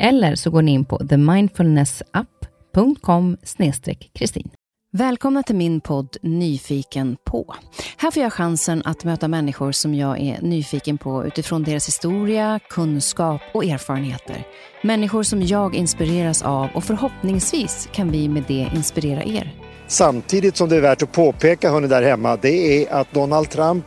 Eller så går ni in på themindfulnessapp.com kristin. Välkomna till min podd Nyfiken på. Här får jag chansen att möta människor som jag är nyfiken på utifrån deras historia, kunskap och erfarenheter. Människor som jag inspireras av och förhoppningsvis kan vi med det inspirera er. Samtidigt som det är värt att påpeka, hörni där hemma, det är att Donald Trump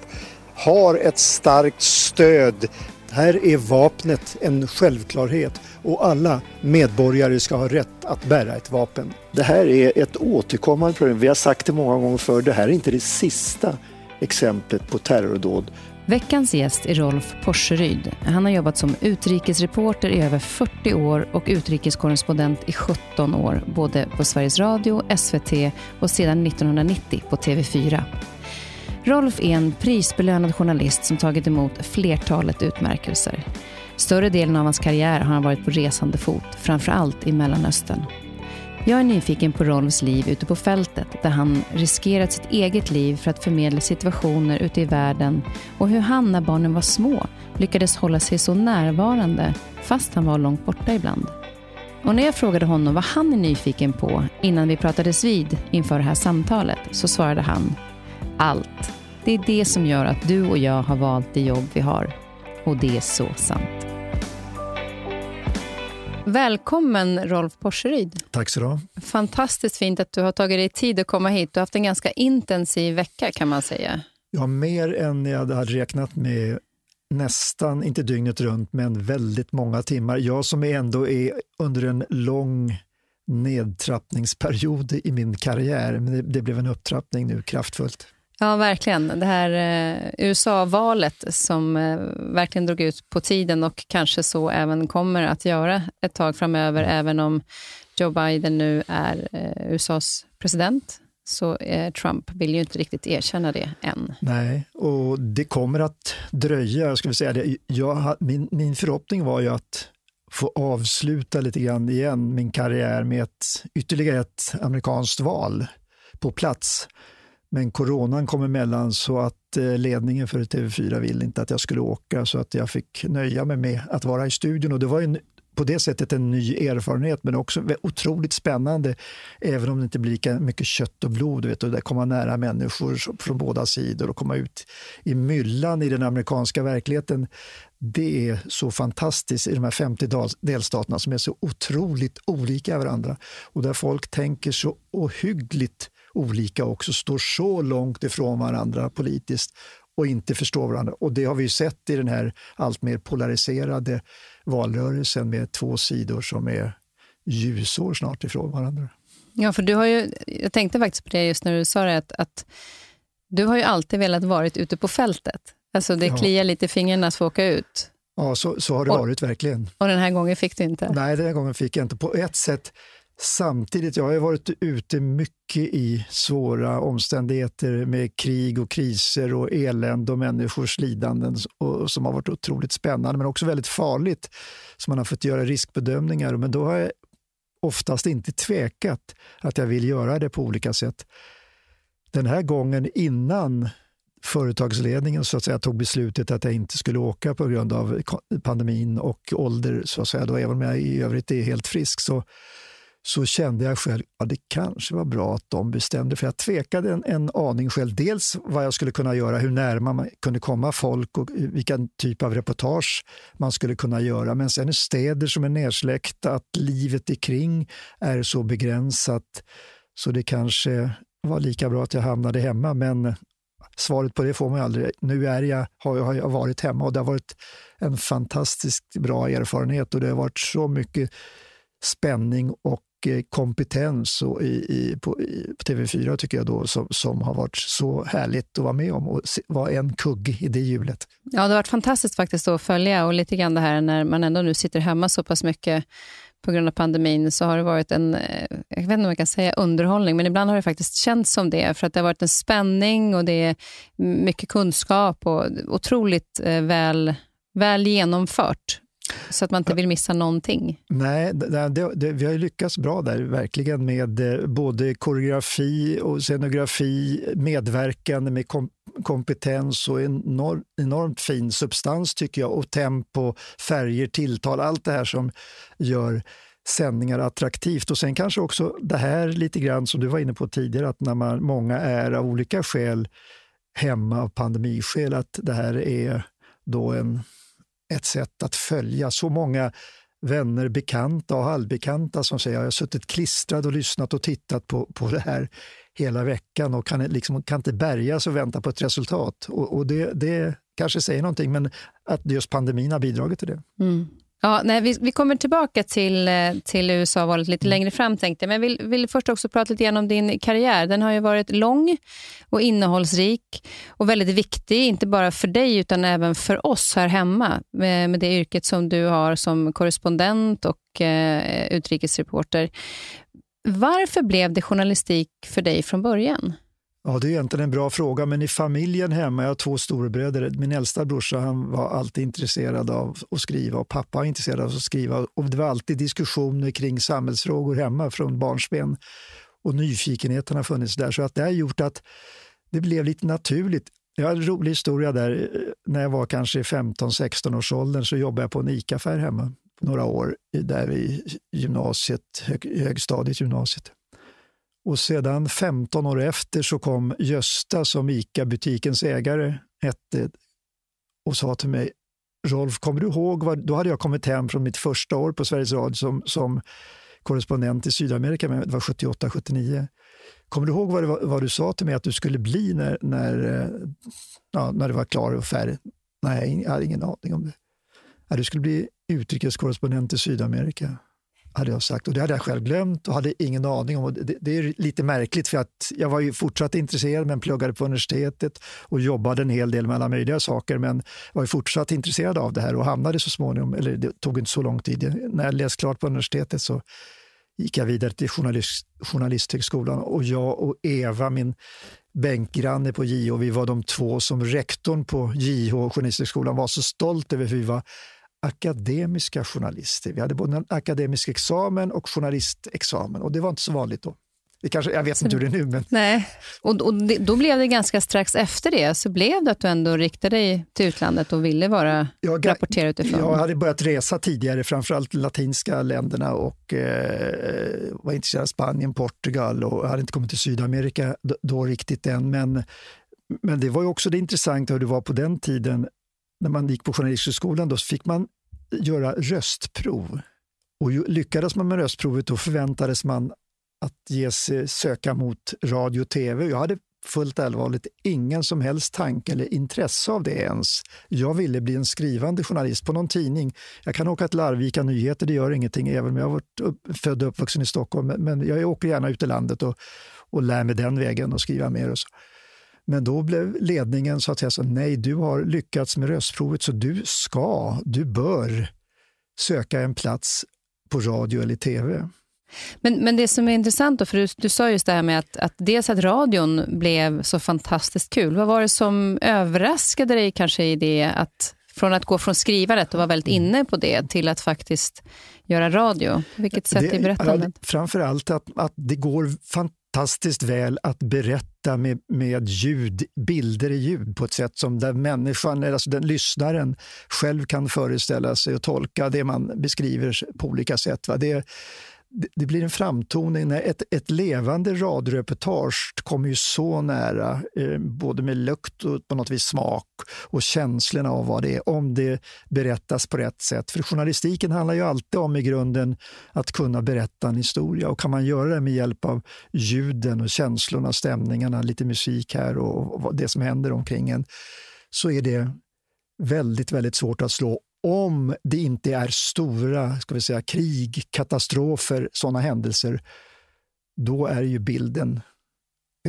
har ett starkt stöd. Här är vapnet en självklarhet och alla medborgare ska ha rätt att bära ett vapen. Det här är ett återkommande problem. Vi har sagt det många gånger förr, det här är inte det sista exemplet på terrordåd. Veckans gäst är Rolf Porseryd. Han har jobbat som utrikesreporter i över 40 år och utrikeskorrespondent i 17 år, både på Sveriges Radio, SVT och sedan 1990 på TV4. Rolf är en prisbelönad journalist som tagit emot flertalet utmärkelser. Större delen av hans karriär har han varit på resande fot, framför allt i Mellanöstern. Jag är nyfiken på Rolfs liv ute på fältet där han riskerat sitt eget liv för att förmedla situationer ute i världen och hur han när barnen var små lyckades hålla sig så närvarande fast han var långt borta ibland. Och när jag frågade honom vad han är nyfiken på innan vi pratades vid inför det här samtalet så svarade han allt. Det är det som gör att du och jag har valt det jobb vi har. Och det är så sant. Välkommen Rolf Porseryd. Tack så du Fantastiskt fint att du har tagit dig tid att komma hit. Du har haft en ganska intensiv vecka kan man säga. Ja, mer än jag hade räknat med. Nästan, inte dygnet runt, men väldigt många timmar. Jag som ändå är under en lång nedtrappningsperiod i min karriär, men det, det blev en upptrappning nu kraftfullt. Ja, verkligen. Det här eh, USA-valet som eh, verkligen drog ut på tiden och kanske så även kommer att göra ett tag framöver, även om Joe Biden nu är eh, USAs president så eh, Trump vill ju inte riktigt erkänna det än. Nej, och det kommer att dröja. Jag skulle säga det. Jag, min, min förhoppning var ju att få avsluta lite grann igen min karriär med ett, ytterligare ett amerikanskt val på plats. Men coronan kom emellan så att eh, ledningen för TV4 ville inte att jag skulle åka så att jag fick nöja mig med att vara i studion. Och det var en, på det sättet en ny erfarenhet men också otroligt spännande även om det inte blir lika mycket kött och blod. Vet du, där komma nära människor från båda sidor och komma ut i myllan i den amerikanska verkligheten. Det är så fantastiskt i de här 50 delstaterna som är så otroligt olika varandra och där folk tänker så ohyggligt olika också, står så långt ifrån varandra politiskt och inte förstår varandra. Och det har vi sett i den här allt mer polariserade valrörelsen med två sidor som är ljusår snart ifrån varandra. Ja, för du har ju, jag tänkte faktiskt på det just när du sa det, att, att du har ju alltid velat vara ute på fältet. Alltså det ja. kliar lite i fingrarna att få åka ut. Ja, så, så har det och, varit verkligen. Och den här gången fick du inte? Nej, den här gången fick jag inte. På ett sätt Samtidigt, jag har varit ute mycket i svåra omständigheter med krig och kriser och elände och människors lidanden och, som har varit otroligt spännande men också väldigt farligt. Så man har fått göra riskbedömningar. Men då har jag oftast inte tvekat att jag vill göra det på olika sätt. Den här gången innan företagsledningen så att säga, tog beslutet att jag inte skulle åka på grund av pandemin och ålder, så att säga, då, även om jag i övrigt är helt frisk, så så kände jag själv att ja, det kanske var bra att de bestämde. För jag tvekade en, en aning själv. Dels vad jag skulle kunna göra, hur nära man kunde komma folk och vilken typ av reportage man skulle kunna göra. Men sen är städer som är nersläckta, att livet kring är så begränsat så det kanske var lika bra att jag hamnade hemma. Men svaret på det får man aldrig. Nu är jag, har, jag, har jag varit hemma och det har varit en fantastiskt bra erfarenhet och det har varit så mycket spänning och Eh, kompetens och i, i, på, i, på, TV4 tycker jag då som, som har varit så härligt att vara med om och vara en kugg i det hjulet. Ja, det har varit fantastiskt faktiskt att följa och lite grann det här när man ändå nu sitter hemma så pass mycket på grund av pandemin så har det varit en, eh, jag vet inte om jag kan säga underhållning, men ibland har det faktiskt känts som det. För att det har varit en spänning och det är mycket kunskap och otroligt eh, väl, väl genomfört. Så att man inte vill missa någonting. Nej, det, det, vi har lyckats bra där verkligen med eh, både koreografi och scenografi, medverkande med kom, kompetens och enorm, enormt fin substans tycker jag och tempo, färger, tilltal, allt det här som gör sändningar attraktivt. Och sen kanske också det här lite grann som du var inne på tidigare, att när man, många är av olika skäl hemma av pandemiskäl, att det här är då en ett sätt att följa så många vänner, bekanta och halvbekanta som säger jag har suttit klistrad och lyssnat och tittat på, på det här hela veckan och kan, liksom, kan inte bärgas och vänta på ett resultat. Och, och det, det kanske säger någonting, men att just pandemin har bidragit till det. Mm. Ja, nej, vi, vi kommer tillbaka till, eh, till USA-valet lite mm. längre fram tänkte jag. Men jag vill, vill först också prata lite grann om din karriär. Den har ju varit lång och innehållsrik och väldigt viktig, inte bara för dig utan även för oss här hemma med, med det yrket som du har som korrespondent och eh, utrikesreporter. Varför blev det journalistik för dig från början? Ja, det är egentligen en bra fråga, men i familjen hemma, jag har två storebröder. Min äldsta brorsa han var alltid intresserad av att skriva och pappa var intresserad av att skriva. Och det var alltid diskussioner kring samhällsfrågor hemma från barnsben. Och nyfikenheten har funnits där, så att det har gjort att det blev lite naturligt. Jag har en rolig historia där. När jag var kanske 15-16 års åldern så jobbade jag på en ICA-affär hemma några år där i gymnasiet, hög, högstadiet, gymnasiet. Och sedan 15 år efter så kom Gösta som ICA-butikens ägare hette och sa till mig Rolf, kommer du ihåg, vad, då hade jag kommit hem från mitt första år på Sveriges Radio som, som korrespondent i Sydamerika, det var 78-79. Kommer du ihåg vad, var, vad, du sa till mig att du skulle bli när, när, eh, ja, när du var klar och färdig? Nej, jag hade ingen aning om det. Ja, du skulle bli utrikeskorrespondent i Sydamerika hade jag sagt. Och det hade jag själv glömt och hade ingen aning om. Det, det, är lite märkligt för att jag var ju fortsatt intresserad men pluggade på universitetet och jobbade en hel del med alla möjliga saker men var ju fortsatt intresserad av det här och hamnade så småningom, eller det tog inte så lång tid. När jag läste klart på universitetet så gick jag vidare till journalist, Journalisthögskolan och jag och Eva, min bänkgranne på JH, vi var de två som rektorn på JH, Journalisthögskolan, var så stolt över hur vi var akademiska journalister. Vi hade både en akademisk examen och journalistexamen och det var inte så vanligt då. Det kanske, jag vet inte hur det är nu. Men... Nej, och, och det, då blev det ganska strax efter det, så blev det att du ändå riktade dig till utlandet och ville vara jag, rapportera utifrån? Jag hade börjat resa tidigare, framförallt latinska länderna och eh, var intresserad av Spanien, Portugal och hade inte kommit till Sydamerika då, då riktigt än. Men, men det var ju också det intressanta hur det var på den tiden när man gick på Journalisthögskolan då fick man göra röstprov. Och lyckades man med röstprovet då förväntades man att ge sig, eh, söka mot radio och tv. Jag hade fullt allvarligt ingen som helst tanke eller intresse av det ens. Jag ville bli en skrivande journalist på någon tidning. Jag kan åka till Arvika Nyheter, det gör ingenting, även om jag har varit upp, född och uppvuxen i Stockholm. Men jag åker gärna ut i landet och, och lär mig den vägen och skriva mer. Och så. Men då blev ledningen så att säga så nej, du har lyckats med röstprovet så du ska, du bör söka en plats på radio eller tv. Men, men det som är intressant, då, för du, du sa just det här med att, att dels att radion blev så fantastiskt kul. Vad var det som överraskade dig kanske i det att från att gå från skrivandet och vara väldigt mm. inne på det till att faktiskt göra radio? På vilket sätt det, i berättandet? Framför allt att, att det går fantastiskt fantastiskt väl att berätta med, med ljud, bilder i ljud på ett sätt som där människan, alltså den lyssnaren själv kan föreställa sig och tolka det man beskriver på olika sätt. Va? Det, det blir en framtoning när ett, ett levande radioreportage kommer ju så nära, eh, både med lukt och på något vis smak och känslorna av vad det är, om det berättas på rätt sätt. För journalistiken handlar ju alltid om i grunden att kunna berätta en historia och kan man göra det med hjälp av ljuden och känslorna, stämningarna, lite musik här och, och det som händer omkring en, så är det väldigt, väldigt svårt att slå om det inte är stora ska vi säga, krig, katastrofer, sådana händelser, då är ju bilden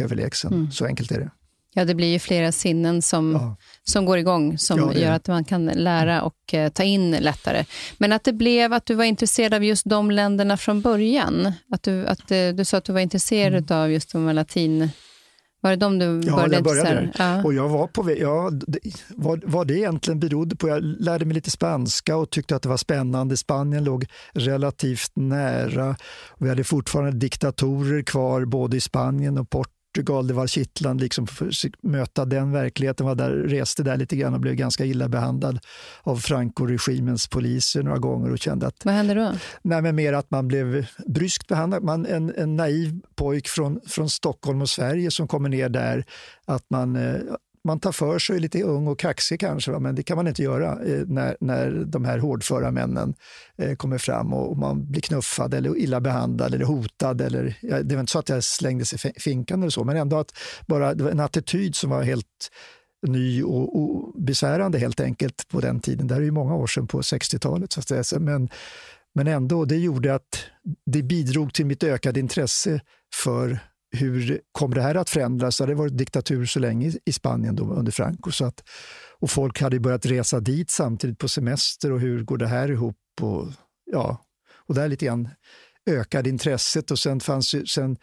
överlägsen. Mm. Så enkelt är det. Ja, det blir ju flera sinnen som, ja. som går igång, som ja, gör att man kan lära och uh, ta in lättare. Men att det blev att du var intresserad av just de länderna från början. Att du, att, uh, du sa att du var intresserad mm. av just de latin var det de du började Ja, jag började ja. Och jag var på väg, ja, vad, vad det egentligen berodde på, jag lärde mig lite spanska och tyckte att det var spännande. Spanien låg relativt nära. Vi hade fortfarande diktatorer kvar både i Spanien och Portugal Portugal, det var kittlande liksom för att möta den verkligheten. Var där, reste där lite grann och blev ganska illa behandlad av Franco-regimens poliser några gånger och kände att... Vad hände då? Nej, men mer att man blev bryskt behandlad. Man, en, en naiv pojk från, från Stockholm och Sverige som kommer ner där, att man eh, man tar för sig lite ung och kaxig kanske, va? men det kan man inte göra eh, när, när de här hårdföra männen eh, kommer fram och, och, man blir knuffad eller illa behandlad eller hotad. Eller, ja, det var inte så att jag slängdes i finkan eller så, men ändå att bara det var en attityd som var helt ny och, och besvärande helt enkelt på den tiden. Det här är ju många år sedan på 60-talet. Så att säga. Men, men ändå, det gjorde att det bidrog till mitt ökade intresse för hur kommer det här att förändras? Det hade varit diktatur så länge i Spanien då, under Franco. Så att, och folk hade börjat resa dit samtidigt på semester och hur går det här ihop? Och, ja, och där lite grann ökade intresset och sen fanns ju, sen,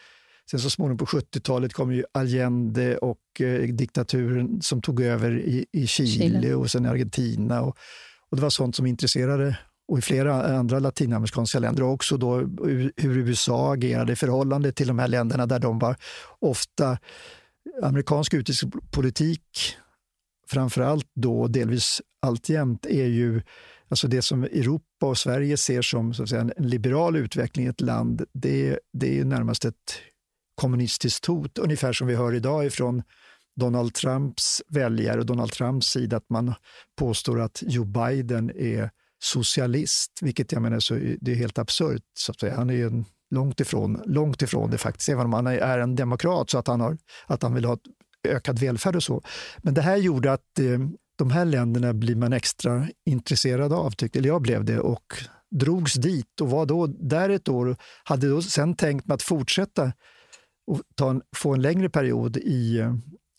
sen så småningom på 70-talet kom ju Allende och eh, diktaturen som tog över i, i Chile, Chile, och sen Argentina. Och, och det var sånt som intresserade och i flera andra latinamerikanska länder och också då hur USA agerade i förhållande till de här länderna där de var ofta amerikansk utrikespolitik framförallt då, delvis alltjämt, är ju alltså det som Europa och Sverige ser som så att säga, en liberal utveckling i ett land, det, det är närmast ett kommunistiskt hot, ungefär som vi hör idag ifrån Donald Trumps väljare och Donald Trumps sida, att man påstår att Joe Biden är socialist, vilket jag menar så det är helt absurt. Så att säga. Han är ju långt, ifrån, långt ifrån det faktiskt, även om han är en demokrat så att han, har, att han vill ha ökad välfärd och så. Men det här gjorde att eh, de här länderna blir man extra intresserad av, tyckte, eller jag blev det, och drogs dit och var då där ett år. Hade då sen tänkt mig att fortsätta och ta en, få en längre period i, eh,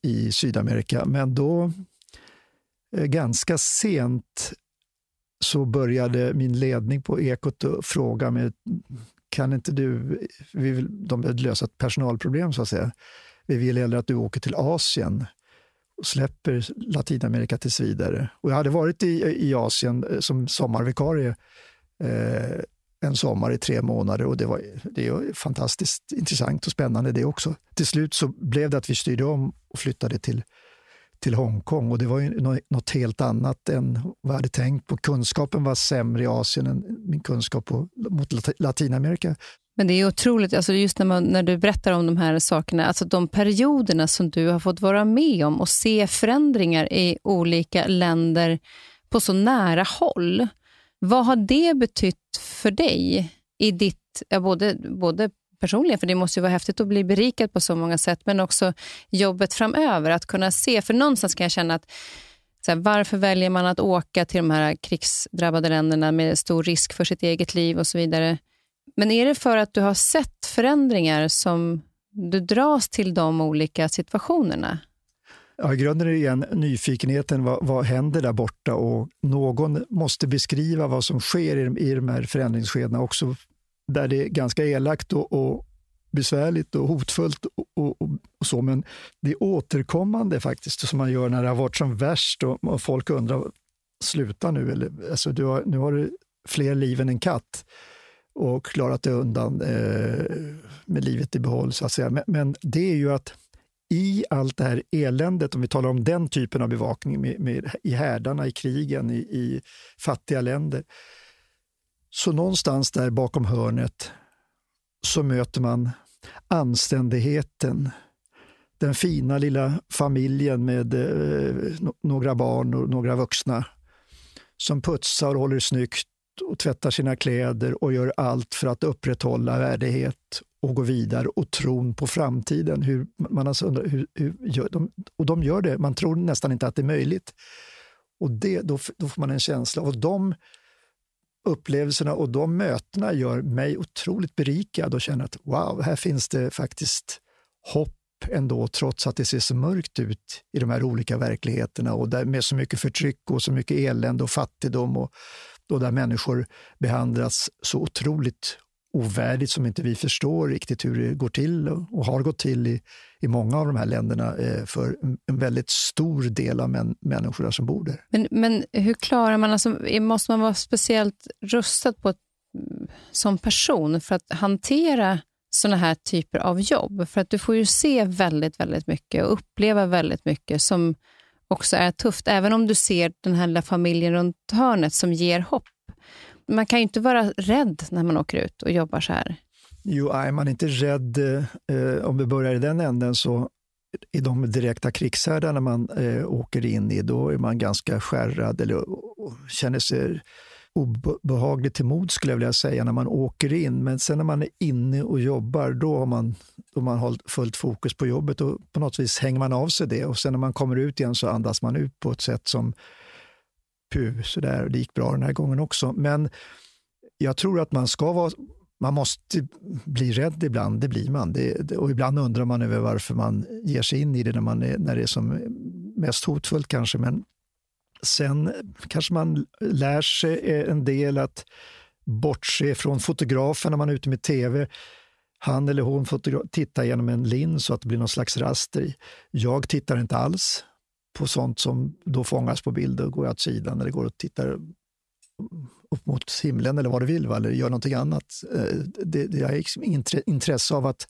i Sydamerika, men då eh, ganska sent så började min ledning på Ekot fråga mig, kan inte du, vi vill, de behövde lösa ett personalproblem så att säga. Vi vill hellre att du åker till Asien och släpper Latinamerika tills vidare. Och jag hade varit i, i Asien eh, som sommarvikarie eh, en sommar i tre månader och det var, det är fantastiskt intressant och spännande det också. Till slut så blev det att vi styrde om och flyttade till till Hongkong och det var ju något helt annat än vad jag hade tänkt på. Kunskapen var sämre i Asien än min kunskap på, mot Latinamerika. Men det är otroligt, alltså just när, man, när du berättar om de här sakerna, alltså de perioderna som du har fått vara med om och se förändringar i olika länder på så nära håll. Vad har det betytt för dig i ditt, både, både personligen, för det måste ju vara häftigt att bli berikad på så många sätt, men också jobbet framöver, att kunna se, för någonstans kan jag känna att här, varför väljer man att åka till de här krigsdrabbade länderna med stor risk för sitt eget liv och så vidare. Men är det för att du har sett förändringar som du dras till de olika situationerna? Ja, I grunden är det igen nyfikenheten. Vad, vad händer där borta? Och någon måste beskriva vad som sker i, i de här förändringsskedena också där det är ganska elakt och, och besvärligt och hotfullt och, och, och, så, men det är återkommande faktiskt som man gör när det har varit som värst och, och folk undrar, sluta nu, eller, alltså, du har, nu har du fler liv än en katt och klarat dig undan eh, med livet i behåll, så att säga. Men, men, det är ju att i allt det här eländet, om vi talar om den typen av bevakning med, med i härdarna, i krigen, i, i fattiga länder, så någonstans där bakom hörnet så möter man anständigheten, den fina lilla familjen med eh, några barn och några vuxna som putsar och håller snyggt och tvättar sina kläder och gör allt för att upprätthålla värdighet och gå vidare och tron på framtiden. Hur, man alltså undrar, hur, hur gör de, och de gör det, man tror nästan inte att det är möjligt. Och det, då, då får man en känsla. Och de upplevelserna och de mötena gör mig otroligt berikad och känner att wow, här finns det faktiskt hopp ändå, trots att det ser så mörkt ut i de här olika verkligheterna och där med så mycket förtryck och så mycket elände och fattigdom och, och där människor behandlas så otroligt ovärdigt som inte vi förstår riktigt hur det går till och har gått till i, i många av de här länderna eh, för en väldigt stor del av män, människorna som bor där. Men, men hur klarar man, alltså, måste man vara speciellt rustad på ett, mm, som person för att hantera såna här typer av jobb? För att du får ju se väldigt, väldigt mycket och uppleva väldigt mycket som också är tufft, även om du ser den här lilla familjen runt hörnet som ger hopp man kan ju inte vara rädd när man åker ut och jobbar så här. Jo, är man inte rädd, eh, om vi börjar i den änden, så i de direkta krigshärdarna man eh, åker in i, då är man ganska skärrad eller och, känner sig obehagligt till mod skulle jag vilja säga när man åker in. Men sen när man är inne och jobbar, då har man, då man hållit fullt fokus på jobbet och på något vis hänger man av sig det. Och sen när man kommer ut igen så andas man ut på ett sätt som puh, sådär, det gick bra den här gången också. Men jag tror att man ska vara man måste bli rädd ibland, det blir man. Det, och ibland undrar man över varför man ger sig in i det när, man är, när det är som mest hotfullt kanske. Men sen kanske man lär sig eh, en del att bortse från fotografen när man är ute med tv. Han eller hon tittar genom en lins så att det blir någon slags raster i. Jag tittar inte alls på sånt som då fångas på bild och går åt sidan eller går och tittar upp mot himlen eller vad du vill, va? eller gör någonting annat. Eh, det, det, jag har liksom inget intresse av att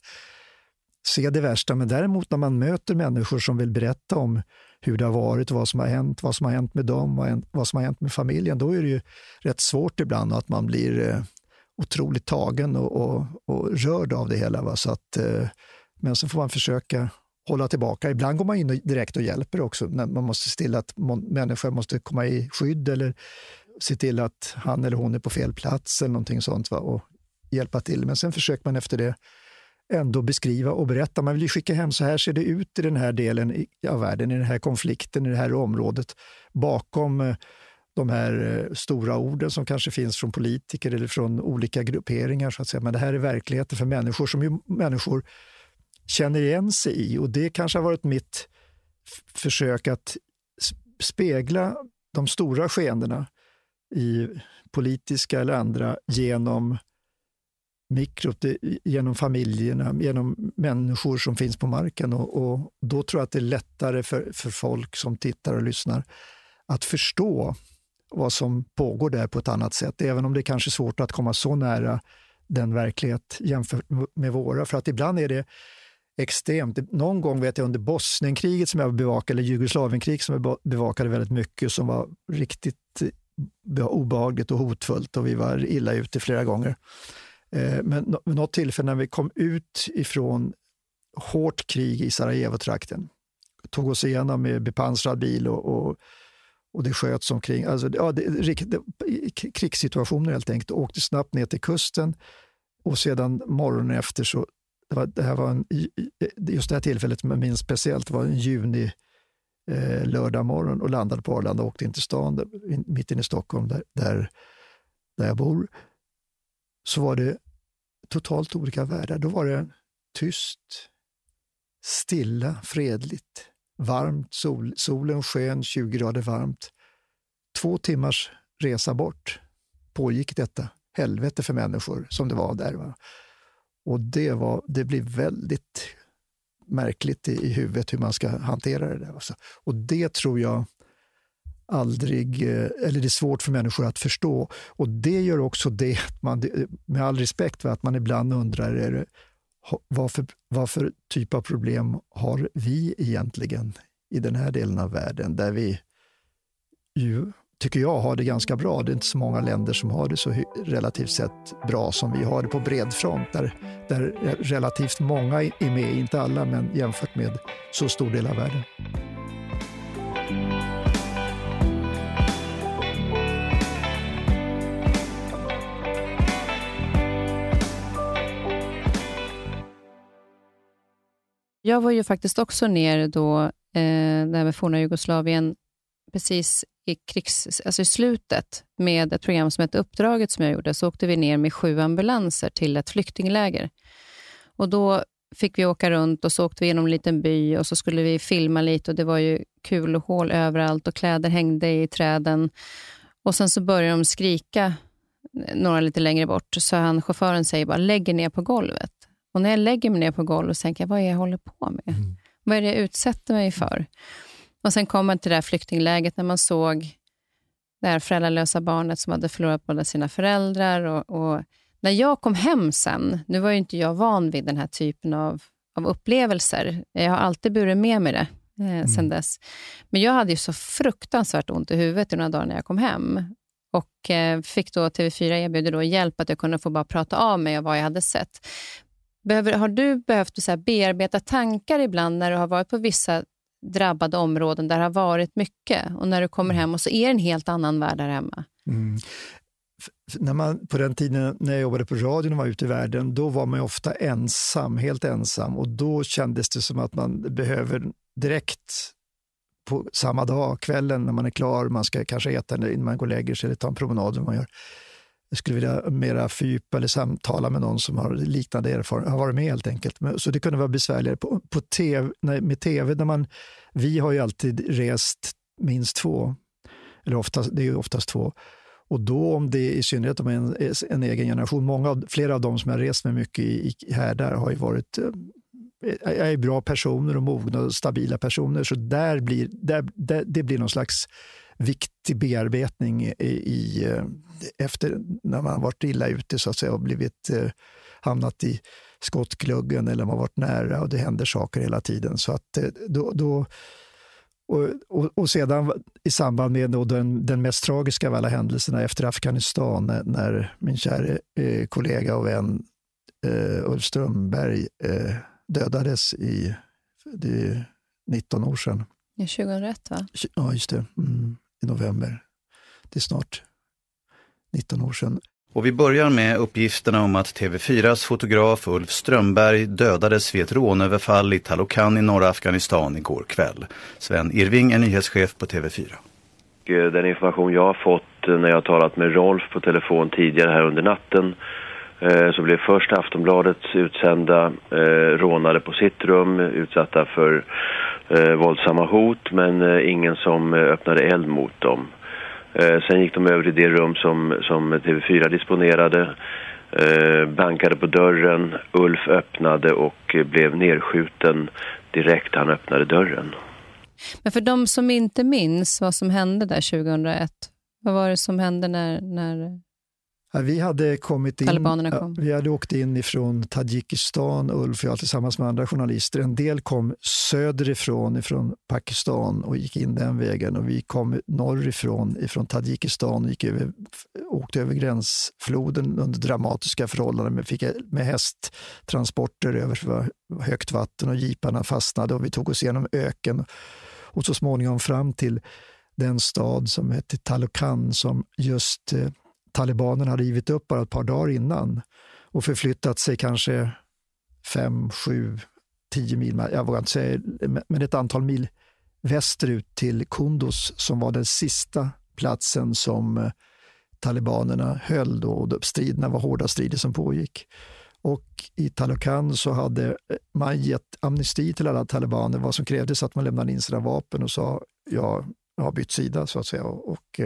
se det värsta, men däremot när man möter människor som vill berätta om hur det har varit, vad som har hänt, vad som har hänt med dem, vad som har hänt med familjen, då är det ju rätt svårt ibland att man blir eh, otroligt tagen och, och, och rörd av det hela. Va? Så att, eh, men så får man försöka hålla tillbaka. Ibland går man in direkt och hjälper också. Man måste se till att människor måste komma i skydd eller se till att han eller hon är på fel plats eller någonting sånt va? och hjälpa till. Men sen försöker man efter det ändå beskriva och berätta. Man vill ju skicka hem, så här ser det ut i den här delen av världen, i den här konflikten, i det här området. Bakom eh, de här eh, stora orden som kanske finns från politiker eller från olika grupperingar. så att säga. Men det här är verkligheten för människor som ju människor känner igen sig i. Och det kanske har varit mitt försök att spegla de stora skeendena i politiska eller andra genom mikrot, genom familjerna, genom människor som finns på marken. Och, och, då tror jag att det är lättare för, för folk som tittar och lyssnar att förstå vad som pågår där på ett annat sätt, även om det kanske är svårt att komma så nära den verklighet jämfört med våra. För att ibland är det extremt. Någon gång vet jag under Bosnienkriget som jag bevakade, eller Jugoslavienkriget som jag bevakade väldigt mycket, som var riktigt eh, obehagligt och hotfullt och vi var illa ute flera gånger. Eh, men vid något tillfälle när vi kom ut ifrån hårt krig i Sarajevo-trakten, tog oss igenom med bepansrad bil och, och, och det sköts omkring. Alltså, ja, det, det, krigssituationer helt enkelt. Åkte snabbt ner till kusten och sedan morgonen efter så det, var, det här var en, eh, just det här tillfället som jag minns speciellt var en juni eh, lördag morgon och landade på Arlanda och åkte in till stan, där, mitt inne i Stockholm, där, där, där jag bor. Så var det totalt olika världar. Då var det tyst, stilla, fredligt, varmt, sol, solen sken, 20 grader varmt. Två timmars resa bort pågick detta helvete för människor som det var där. Va? Och det, var, det blir väldigt märkligt i, i huvudet hur man ska hantera det där. Alltså. Och det tror jag aldrig, eh, eller det är svårt för människor att förstå. Och det gör också det, man, med all respekt, att man ibland undrar är det, vad, för, vad för typ av problem har vi egentligen i den här delen av världen, där vi ju tycker jag, har det ganska bra. Det är inte så många länder som har det så relativt sett bra som vi har det på bred front, där, där relativt många är med, inte alla, men jämfört med så stor del av världen. Jag var ju faktiskt också ner då, eh, där med forna Jugoslavien, precis i, krigs, alltså i slutet med ett program som hette Uppdraget som jag gjorde, så åkte vi ner med sju ambulanser till ett flyktingläger. Och Då fick vi åka runt och så åkte vi genom en liten by och så skulle vi filma lite och det var ju kul och hål överallt och kläder hängde i träden. Och Sen så började de skrika några lite längre bort, så han, chauffören säger bara lägg er ner på golvet. Och när jag lägger mig ner på golvet tänker jag, vad är det jag håller på med? Mm. Vad är det jag utsätter mig för? Och Sen kom man till det här flyktingläget när man såg det här föräldralösa barnet som hade förlorat båda sina föräldrar. Och, och, när jag kom hem sen, nu var ju inte jag van vid den här typen av, av upplevelser. Jag har alltid burit med mig det eh, mm. sen dess. Men jag hade ju så fruktansvärt ont i huvudet i några dagar när jag kom hem. Och eh, fick då TV4 erbjuda då hjälp att jag kunde få bara prata av mig av vad jag hade sett. Behöver, har du behövt så här, bearbeta tankar ibland när du har varit på vissa drabbade områden där det har varit mycket och när du kommer hem och så är det en helt annan värld där hemma? Mm. När man, på den tiden när jag jobbade på radion och var ute i världen, då var man ofta ensam, helt ensam och då kändes det som att man behöver direkt på samma dag, kvällen när man är klar, man ska kanske äta innan man går och lägger sig eller ta en promenad. Man gör, jag skulle vilja mera fördjupa eller samtala med någon som har liknande erfarenhet, har varit med helt enkelt. Så det kunde vara besvärligare. På, på TV, med tv, när man, vi har ju alltid rest minst två, eller oftast, det är ju oftast två. Och då, om det i synnerhet om en, en egen generation, många av, flera av dem som jag rest med mycket i, i här där har ju varit eh, Jag är bra personer och mogna och stabila personer. Så där blir, där, där, det blir någon slags viktig bearbetning i, i, eh, efter när man varit illa ute så att säga och blivit, eh, hamnat i skottgluggen eller man varit nära och det händer saker hela tiden. Så att eh, då, då och, och, och, sedan i samband med den, den mest tragiska av alla händelserna efter Afghanistan när, när min kära eh, kollega och vän eh, Ulf Strömberg eh, dödades i det 19 år sedan. 2001 va? Ja, just det. Mm i november. Det är snart 19 år sedan. Och vi börjar med uppgifterna om att TV4s fotograf Ulf Strömberg dödades vid ett rånöverfall i Talokan i norra Afghanistan igår kväll. Sven Irving är nyhetschef på TV4. Den information jag har fått när jag har talat med Rolf på telefon tidigare här under natten eh, så blev först Aftonbladets utsända eh, rånade på sitt rum utsatta för eh, våldsamma hot men eh, ingen som eh, öppnade eld mot dem. Eh, sen gick de över i det rum som, som TV4 disponerade, eh, bankade på dörren, Ulf öppnade och eh, blev nedskjuten direkt han öppnade dörren. Men för de som inte minns vad som hände där 2001, vad var det som hände när, när vi hade kommit in, kom. vi hade åkt in ifrån Tadzjikistan, Ulf och jag tillsammans med andra journalister. En del kom söderifrån, ifrån Pakistan och gick in den vägen och vi kom norrifrån, ifrån Tadzjikistan och gick över, åkte över gränsfloden under dramatiska förhållanden med, fick, med hästtransporter över högt vatten och jeeparna fastnade och vi tog oss igenom öken och så småningom fram till den stad som hette Talokan som just eh, talibanerna hade givit upp bara ett par dagar innan och förflyttat sig kanske fem, sju, tio mil, jag vågar inte säga, men ett antal mil västerut till Kunduz som var den sista platsen som eh, talibanerna höll då och striderna var hårda strider som pågick. Och i Talokan så hade eh, man gett amnesti till alla talibaner. Vad som krävdes att man lämnade in sina vapen och sa ja, jag har bytt sida så att säga. Och, och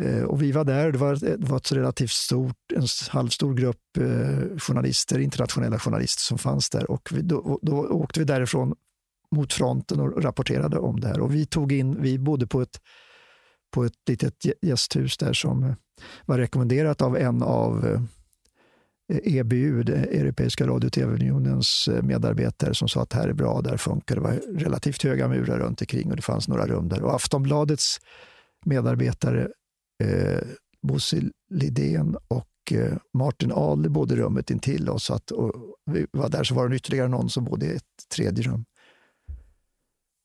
Eh, och vi var där, det var, det var ett relativt stort, en halvstor grupp eh, journalister, internationella journalister som fanns där. Och vi, då, då åkte vi därifrån mot fronten och rapporterade om det här. Och vi tog in, vi bodde på ett, på ett litet gästhus där som eh, var rekommenderat av en av eh, EBU, det Europeiska radio och tv-unionens medarbetare som sa att det här är bra, där funkar det. var relativt höga murar runt omkring och det fanns några rum där. Och Aftonbladets medarbetare, eh, Bosse Lidén och eh, Martin Adler bodde i rummet intill oss. Att, och vi var där så var det ytterligare någon som bodde i ett tredje rum.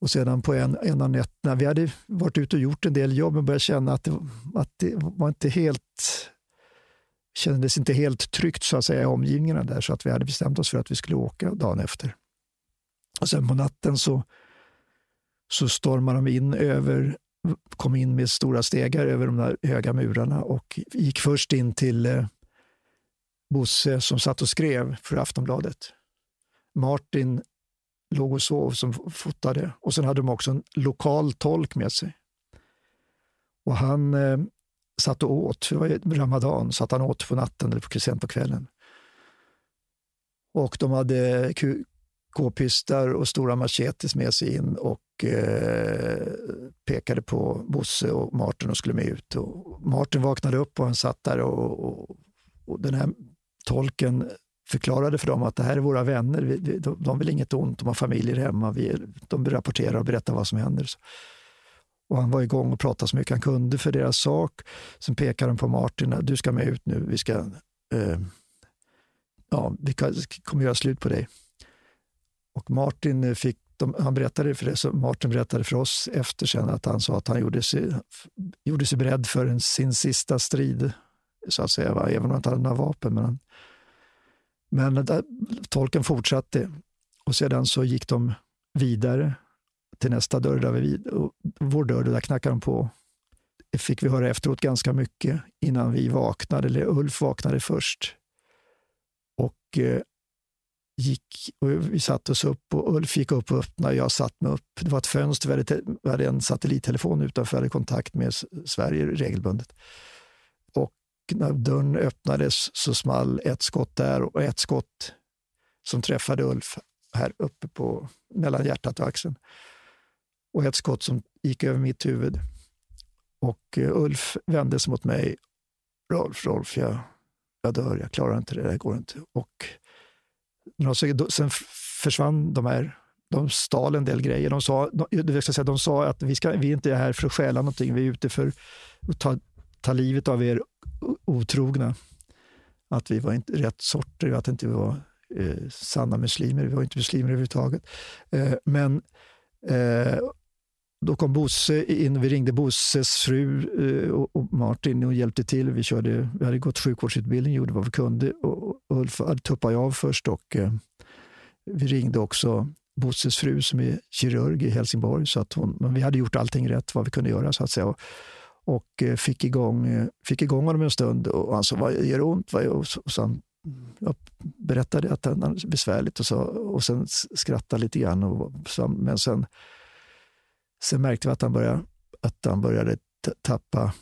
Och sedan på en, en av nätterna, vi hade varit ute och gjort en del jobb men började känna att det, att det var inte helt kändes inte helt tryggt så att säga i omgivningarna där, så att vi hade bestämt oss för att vi skulle åka dagen efter. Och sen på natten så, så stormade de in över, kom in med stora stegar över de där höga murarna och gick först in till eh, Bosse som satt och skrev för Aftonbladet. Martin låg och sov som fotade och sen hade de också en lokal tolk med sig. Och han eh, satt och åt, det var ramadan, så att han åt på natten eller sent på kvällen. Och de hade k-pistar och stora machetes med sig in och eh, pekade på Bosse och Martin och skulle med ut. Och Martin vaknade upp och han satt där och, och, och den här tolken förklarade för dem att det här är våra vänner, vi, de, de vill inget ont, de har familjer hemma, vi, de rapporterar och berättar vad som händer. Och han var igång och pratade så mycket han kunde för deras sak. Sen pekade han på Martin, du ska med ut nu, vi ska, eh, ja, vi kommer göra slut på dig. Och Martin fick, de, han berättade för det, så Martin berättade för oss efter sen att han sa att han gjorde sig, gjorde sig beredd för en, sin sista strid, så att säga, va? även om han inte hade några vapen. Men, han, men där, tolken fortsatte och sedan så gick de vidare till nästa dörr, där vi, vår dörr, där knackade de på. Det fick vi höra efteråt ganska mycket innan vi vaknade, eller Ulf vaknade först. Och eh, gick, och vi satte oss upp och Ulf gick upp och öppnade, jag satt mig upp. Det var ett fönster, vi hade, vi hade en satellittelefon utanför, jag hade kontakt med Sverige regelbundet. Och när dörren öppnades så small ett skott där och ett skott som träffade Ulf här uppe på, mellan hjärtat och axeln och ett skott som gick över mitt huvud. Och eh, Ulf vände sig mot mig. Rolf, Rolf, jag, jag dör, jag klarar inte det, det går inte. Och sen försvann de här, de stal en del grejer. De sa, de, ska säga, de sa att vi, ska, vi är inte här för att stjäla någonting, vi är ute för att ta, ta livet av er otrogna. Att vi var inte rätt sorter, att inte vi var eh, sanna muslimer. Vi var inte muslimer överhuvudtaget. Eh, men eh, då kom Bosse in, vi ringde Bosses fru eh, och Martin och hjälpte till. Vi, körde, vi hade gått sjukvårdsutbildning, gjorde vad vi kunde. Och Ulf tuppade av först och eh, vi ringde också Bosses fru som är kirurg i Helsingborg. Så att hon, men vi hade gjort allting rätt, vad vi kunde göra så att säga. Och, och fick, igång, fick igång honom en stund och han sa, vad gör det ont? Och så han, jag berättade att det var besvärligt och, så, och sen skrattade lite grann. Och, men sen Sen märkte vi att han började, att han började tappa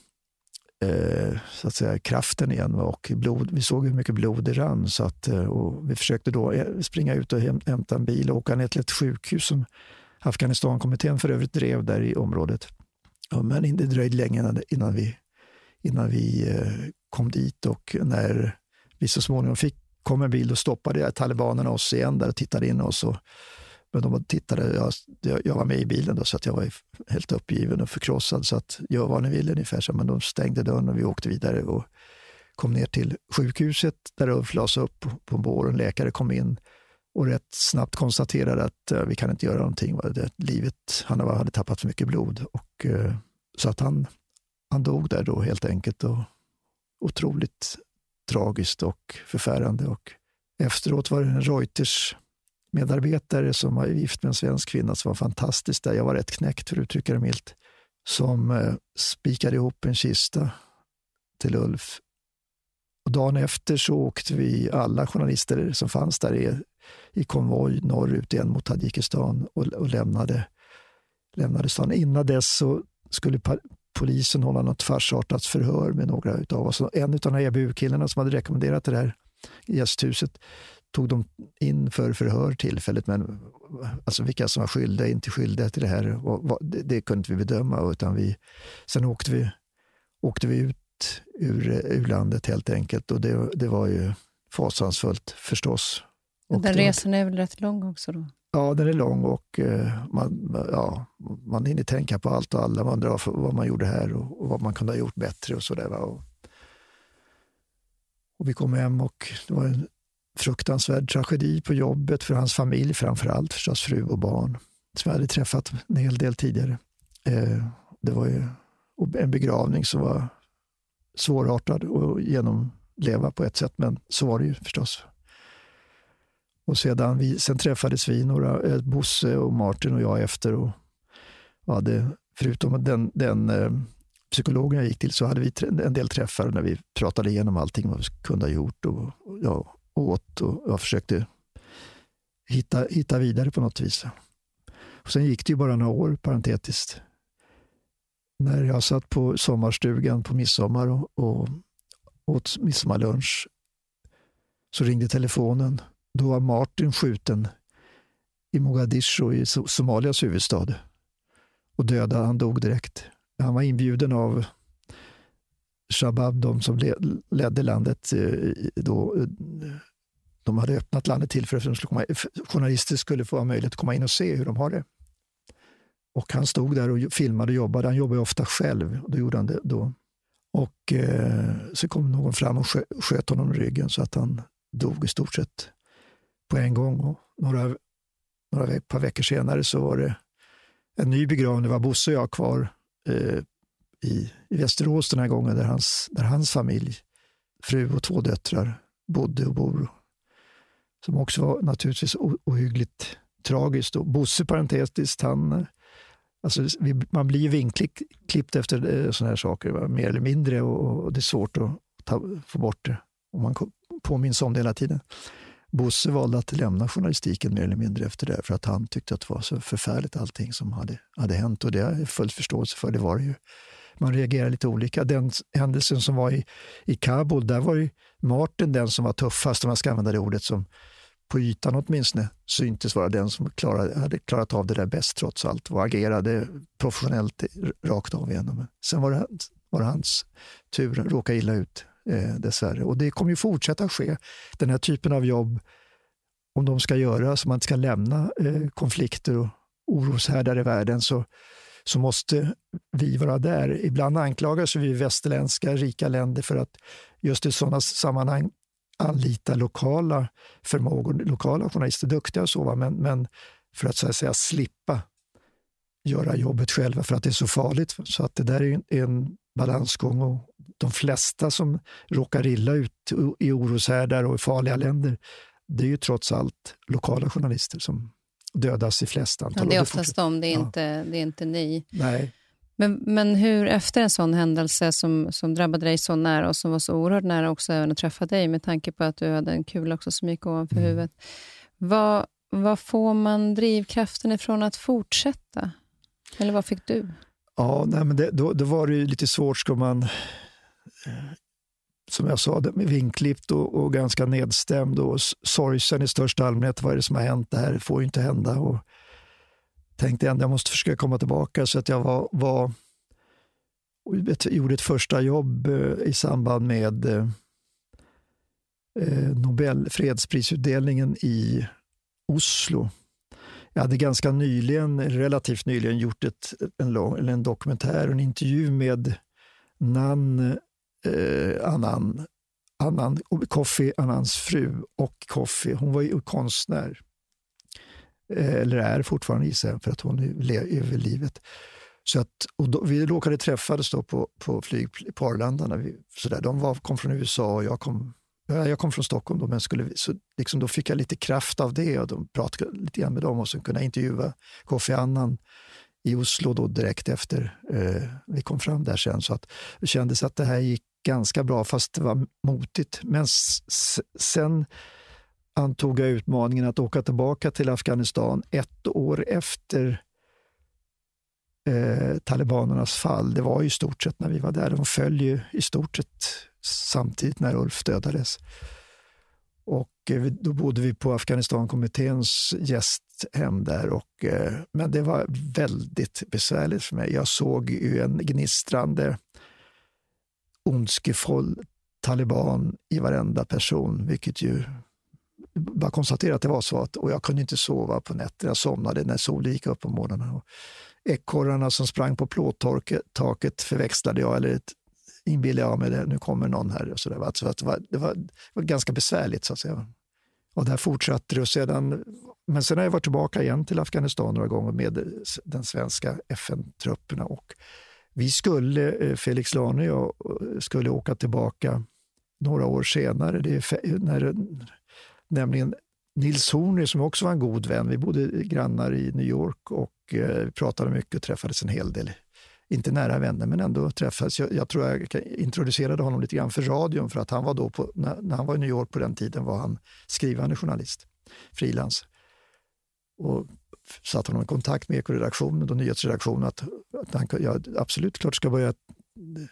eh, så att säga, kraften igen och blod, vi såg hur mycket blod det rann. Så att, eh, och vi försökte då eh, springa ut och hämta en bil och åka ner till ett sjukhus som Afghanistankommittén för övrigt drev där i området. Ja, men det dröjde länge innan vi, innan vi eh, kom dit och när vi så småningom fick, kom en bil, och stoppade talibanerna oss igen där och tittade in oss. Och, men de tittade, jag, jag var med i bilen då, så att jag var helt uppgiven och förkrossad. Så att gör vad ni vill ungefär. Så, men de stängde dörren och vi åkte vidare och kom ner till sjukhuset där Ulf lades upp på en bår. En läkare kom in och rätt snabbt konstaterade att uh, vi kan inte göra någonting. Det, livet, han hade tappat för mycket blod. Och, uh, så att han, han dog där då helt enkelt. Och, otroligt tragiskt och förfärande. Och efteråt var det en Reuters medarbetare som var gift med en svensk kvinna som var fantastisk där. Jag var rätt knäckt för att uttrycka det milt. Som eh, spikade ihop en kista till Ulf. Och dagen efter så åkte vi, alla journalister som fanns där i, i konvoj norrut igen mot Tadzjikistan och, och lämnade, lämnade stan. Innan dess så skulle polisen hålla något farsartat förhör med några av oss. En av de här EBU-killarna som hade rekommenderat det här gästhuset tog de in för förhör tillfället, men alltså vilka som var skyldiga och inte skyldiga till det här, och, det, det kunde inte vi bedöma. Utan vi, sen åkte vi, åkte vi ut ur, ur landet helt enkelt och det, det var ju fasansfullt förstås. Och Den resan är väl rätt lång också då? Ja, den är lång och eh, man, ja, man hinner tänka på allt och alla. Man undrar vad man gjorde här och, och vad man kunde ha gjort bättre och sådär. Och, och vi kom hem och det var en fruktansvärd tragedi på jobbet för hans familj, framför allt förstås fru och barn, som jag hade träffat en hel del tidigare. Eh, det var ju en begravning som var svårartad att genomleva på ett sätt, men så var det ju förstås. Och sedan vi, sen träffades vi, några, eh, Bosse och Martin och jag efter och, och hade, förutom den, den eh, psykologen jag gick till, så hade vi en del träffar när vi pratade igenom allting vad vi kunde ha gjort och, och ja, åt och jag försökte hitta, hitta vidare på något vis. Och sen gick det ju bara några år, parentetiskt. När jag satt på sommarstugan på midsommar och, och åt midsommarlunch så ringde telefonen då var Martin skjuten i Mogadishu, i Somalias huvudstad. Och döda, han dog direkt. Han var inbjuden av Shabab, de som ledde landet eh, då. Eh, de hade öppnat landet till för att journalister skulle få möjlighet att komma in och se hur de har det. Och han stod där och filmade och jobbade. Han jobbade ofta själv. Och då gjorde han det då. Och eh, så kom någon fram och sköt honom i ryggen så att han dog i stort sett på en gång. Och några, några par veckor senare så var det en ny begravning. Det var Bosse och jag kvar eh, i, i Västerås den här gången, där hans, där hans familj, fru och två döttrar, bodde och bor. Som också var naturligtvis ohyggligt tragiskt. Och Bosse, parentetiskt, han Alltså, vi, man blir ju vinklippt efter eh, sådana här saker, va? mer eller mindre, och, och, det är svårt att ta, få bort det. Och man påminns om det hela tiden. Bosse valde att lämna journalistiken mer eller mindre efter det, för att han tyckte att det var så förfärligt allting som hade, hade hänt. Och det har jag full förståelse för, det var det ju. Man reagerar lite olika. Den händelsen som var i, i Kabul, där var ju Martin den som var tuffast, om man ska använda det ordet, som på ytan åtminstone syntes vara den som klarade, hade klarat av det där bäst trots allt och agerade professionellt rakt av igenom. Sen var det, var det hans tur att råka illa ut eh, dessvärre. Och det kommer ju fortsätta ske. Den här typen av jobb, om de ska göras, om man inte ska lämna eh, konflikter och oroshärdar i världen, så, så måste vi vara där. Ibland anklagas vi västerländska rika länder för att just i sådana sammanhang anlita lokala förmågor, lokala journalister, duktiga och så, va? Men, men för att så att säga slippa göra jobbet själva för att det är så farligt. Så att det där är en, balansgång och de flesta som råkar illa ut i oroshärdar och i farliga länder, det är ju trots allt lokala journalister som dödas i flest antal. Ja, det är oftast de, det är, ja. inte, det är inte ni. Nej. Men, men hur efter en sån händelse som, som drabbade dig så nära och som var så oerhört nära också även att träffa dig med tanke på att du hade en kula också som gick ovanför mm. huvudet. Vad, vad får man drivkraften ifrån att fortsätta? Eller vad fick du? Ja, nej, men det, då, då var det lite svårt. Ska man, eh, som jag sa, vinklippt och, och ganska nedstämd och sorgsen i största allmänhet. Vad är det som har hänt? Det här får ju inte hända. Och tänkte att jag måste försöka komma tillbaka. Så att jag var, var gjorde ett första jobb eh, i samband med eh, eh, Nobel fredsprisutdelningen i Oslo jag hade ganska nyligen, relativt nyligen, gjort ett, en, lång, en dokumentär, en intervju med Nan eh, Annan, Annan, Kofi Annans fru och Kofi. Hon var ju konstnär, Eh, eller är fortfarande gissar jag, för att hon lever livet. Så att, och då, vi råkade träffades då på, på flyg på Arlanda. När vi, så där, de var, kom från USA och jag kom jag kom från Stockholm då, men skulle, så liksom då fick jag lite kraft av det och de pratade lite grann med dem och så kunde jag intervjua Kofi Annan i Oslo då direkt efter eh, vi kom fram där sen. Så att det kändes att det här gick ganska bra, fast det var motigt. Men sen antog jag utmaningen att åka tillbaka till Afghanistan ett år efter eh, talibanernas fall. Det var i stort sett när vi var där. De föll ju i stort sett samtidigt när Ulf dödades. Och eh, då bodde vi på Afghanistankommitténs gästhem där. Och, eh, men det var väldigt besvärligt för mig. Jag såg ju en gnistrande, ondskefull taliban i varenda person, vilket ju bara konstatera att det var så. Att, och jag kunde inte sova på nätterna. Jag somnade när solen gick upp på morgonen. ekorrarna som sprang på plåttaket förväxlade jag, eller inbillade jag mig det, nu kommer någon här. Och så där. Alltså, det, var, det, var, det var ganska besvärligt så att säga. Och där fortsatte det. Och sedan, men sen har jag varit tillbaka igen till Afghanistan några gånger med den svenska FN-trupperna. Och vi skulle, eh, Felix Lane och jag, eh, skulle åka tillbaka några år senare. Det är när, nämligen Nils Horner som också var en god vän. Vi bodde grannar i New York och eh, pratade mycket och träffades en hel del. Inte nära vänner, men ändå träffades. Jag, jag tror jag introducerade honom lite grann för radion, för att han var då på, när, när han var i New York på den tiden var han skrivande journalist, frilans. Och satte honom i kontakt med Ekoredaktionen och nyhetsredaktionen att, att han ja, absolut klart ska börja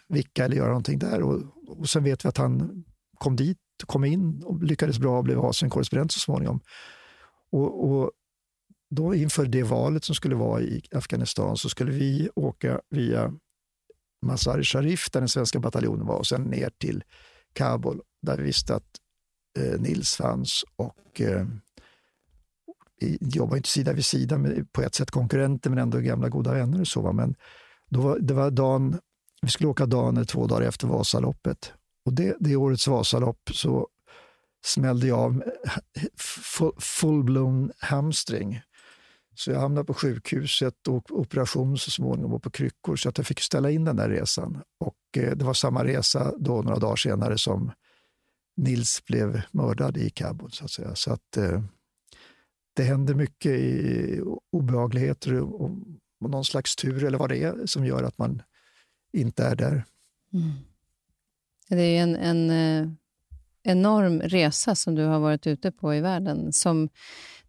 vicka eller göra någonting där. Och, och sen vet vi att han kom dit, kom in och lyckades bra och blev Asienkorrespondent så småningom. Och, och, då inför det valet som skulle vara i Afghanistan så skulle vi åka via Mazar-i Sharif där den svenska bataljonen var och sen ner till Kabul där vi visste att eh, Nils fanns och eh, vi jobbar inte sida vid sida med på ett sätt konkurrenter men ändå gamla goda vänner och så. Va? Men då var, det var dagen, vi skulle åka dagen eller två dagar efter Vasaloppet och det, det årets Vasalopp så smällde jag av full-blown hamstring. Så jag hamnade på sjukhuset och operation så småningom och på kryckor så att jag fick ställa in den där resan. Och eh, det var samma resa då några dagar senare som Nils blev mördad i Kabul. Så att säga. Så att, eh, det händer mycket i obehagligheter och, och någon slags tur eller vad det är som gör att man inte är där. Mm. Det är en, en eh, enorm resa som du har varit ute på i världen som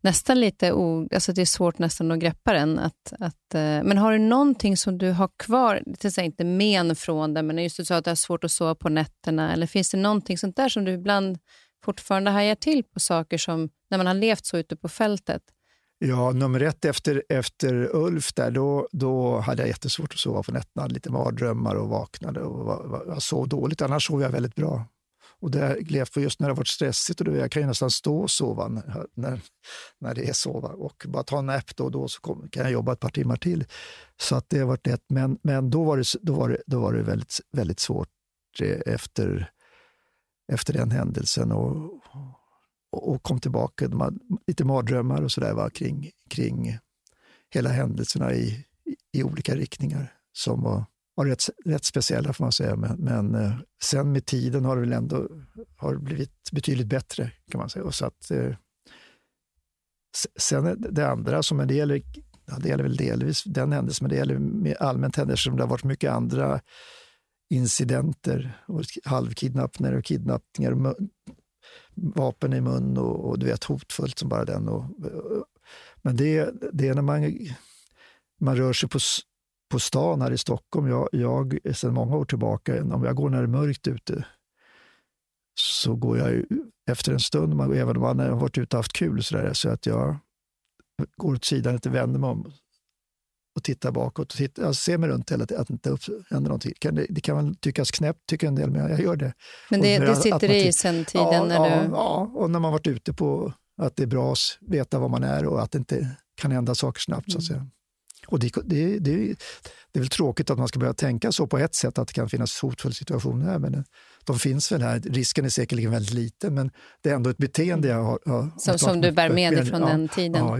nästan lite o, alltså det är svårt nästan att greppa den. Att, att, eh, men har du någonting som du har kvar, till inte men från det, men just du sa att du har svårt att sova på nätterna, eller finns det någonting sånt där som du ibland fortfarande hajar till på saker som när man har levt så ute på fältet? Ja, nummer ett efter, efter Ulf, där, då, då hade jag jättesvårt att sova på nätterna. Lite mardrömmar och vaknade och var, var, jag sov dåligt. Annars sov jag väldigt bra. Och det levt för just när det har varit stressigt och då, jag kan ju nästan stå och sova när, när det är sova och bara ta en nap då och då så kom, kan jag jobba ett par timmar till. Så att det har varit lätt. Men, men då var det, då var det, då var det väldigt, väldigt svårt eh, efter, efter den händelsen. Och, och kom tillbaka. De hade lite mardrömmar och sådär kring, kring hela händelserna i, i olika riktningar som var, var rätt, rätt speciella får man säga. Men, men eh, sen med tiden har det väl ändå har blivit betydligt bättre kan man säga. Och så att, eh, sen det andra som det gäller, ja, det gäller väl delvis den händelsen, men det gäller med allmänt händelser som det har varit mycket andra incidenter, och halvkidnappningar och kidnappningar vapen i mun och, och, du vet hotfullt som bara den. Och, men det, det är när man, man rör sig på, på stan här i Stockholm. Jag, jag sedan många år tillbaka, om jag går när det är mörkt ute, så går jag efter en stund, man, även om man har varit ute och haft kul, så, där, så att jag går åt sidan, inte vänder mig om och tittar bakåt. Och tittar, jag ser mig runt hela tiden, att det inte händer någonting. Det, det kan väl tyckas knäppt, tycker en del, men jag gör det. Men det, det sitter i sen tiden? Ja, när ja, du... ja, och när man varit ute på att det är bra att veta var man är och att det inte kan hända saker snabbt. Mm. Så att mm. Och det, det, det, det är väl tråkigt att man ska börja tänka så på ett sätt, att det kan finnas hotfulla situationer men de finns väl här. Risken är säkerligen väldigt liten, men det är ändå ett beteende jag har. har som, som du bär med dig från den tiden. Ja,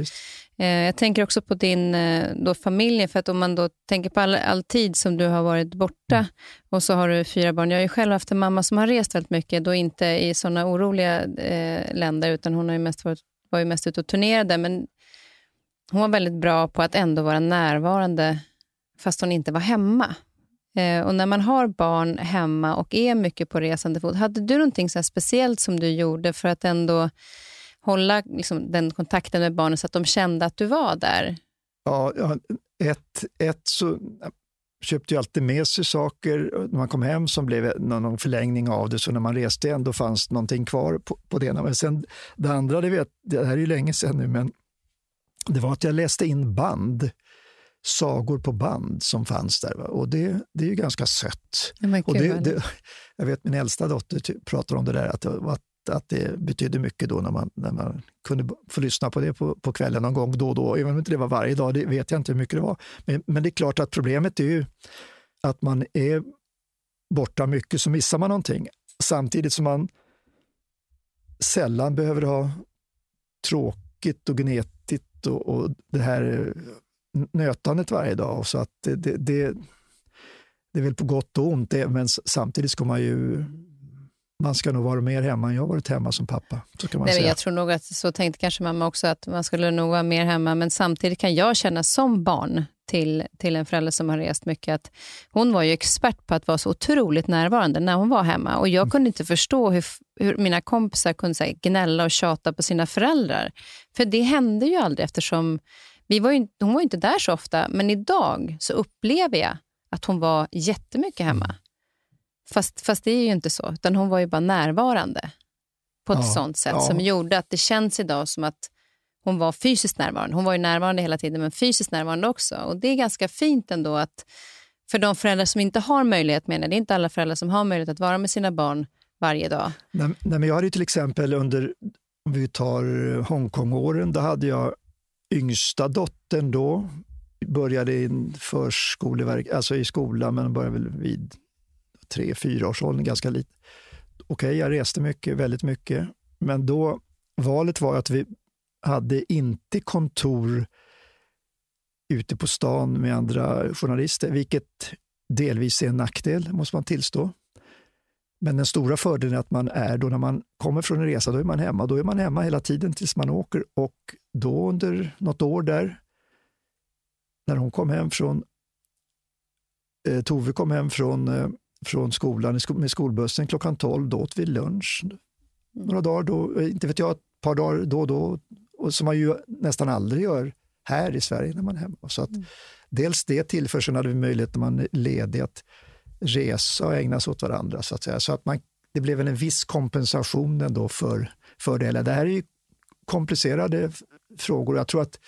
eh, jag tänker också på din eh, då, familj, för att om man då tänker på all, all tid som du har varit borta mm. och så har du fyra barn. Jag har ju själv haft en mamma som har rest väldigt mycket, då inte i sådana oroliga eh, länder, utan hon har ju mest varit, var ju mest ute och turnerade, men hon var väldigt bra på att ändå vara närvarande fast hon inte var hemma. Eh, och när man har barn hemma och är mycket på resande fot, hade du någonting så speciellt som du gjorde för att ändå hålla liksom, den kontakten med barnen så att de kände att du var där? Ja, ett, ett så köpte ju alltid med sig saker när man kom hem som blev någon förlängning av det, så när man reste ändå fanns någonting kvar på, på det. Men sen, det andra, det, vet, det här är ju länge sedan nu, men det var att jag läste in band sagor på band som fanns där. Va? Och det, det är ju ganska sött. och det, det, jag vet min äldsta dotter pratar om det där, att, att att, att det betydde mycket då när man, när man kunde få lyssna på det på, på kvällen någon gång då och då. Även om inte det var varje dag, det vet jag inte hur mycket det var. Men, men det är klart att problemet är ju att man är borta mycket så missar man någonting. Samtidigt som man sällan behöver ha tråkigt och gnetigt och, och det här nötandet varje dag. Så att det, det, det, det är väl på gott och ont, men samtidigt ska man ju man ska nog vara mer hemma än jag varit hemma som pappa. Så kan man Nej, säga. Jag tror nog att så tänkte kanske mamma också, att man skulle nog vara mer hemma. Men samtidigt kan jag känna som barn till, till en förälder som har rest mycket, att hon var ju expert på att vara så otroligt närvarande när hon var hemma. Och Jag kunde inte förstå hur, hur mina kompisar kunde här, gnälla och tjata på sina föräldrar. För det hände ju aldrig eftersom vi var ju, hon var inte där så ofta. Men idag så upplever jag att hon var jättemycket hemma. Fast, fast det är ju inte så, utan hon var ju bara närvarande på ett Ja, sånt sätt ja. som gjorde att det känns idag som att hon var fysiskt närvarande. Hon var ju närvarande hela tiden, men fysiskt närvarande också. Och Det är ganska fint ändå att för de föräldrar som inte har möjlighet, menar det är inte alla föräldrar som har möjlighet att vara med sina barn varje dag. Nej, nej, men jag hade ju till exempel under, om vi tar Hongkong-åren, då hade jag yngsta dottern då, började i förskoleverk, alltså i skolan, men började väl vid tre, fyra års åldern, ganska lite. Okej, jag reste mycket, väldigt mycket, men då, valet var att vi hade inte kontor ute på stan med andra journalister, vilket delvis är en nackdel, måste man tillstå. Men den stora fördelen är att man är då när man kommer från en resa, då är man hemma. Då är man hemma hela tiden tills man åker och då under något år där, när hon kom hem från, eh, Tove kom hem från, eh, från skolan med skolbussen klockan 12, då åt vi lunch. Några dagar då, eh, inte vet jag, ett par dagar då och då, och som man ju nästan aldrig gör här i Sverige när man är hemma. Så att dels det tillför, sen hade vi möjlighet när man är ledig att resa och ägna sig åt varandra. Så att säga. Så att man, det blev en viss kompensation ändå för fördelar. Det här är komplicerade frågor. Jag tror att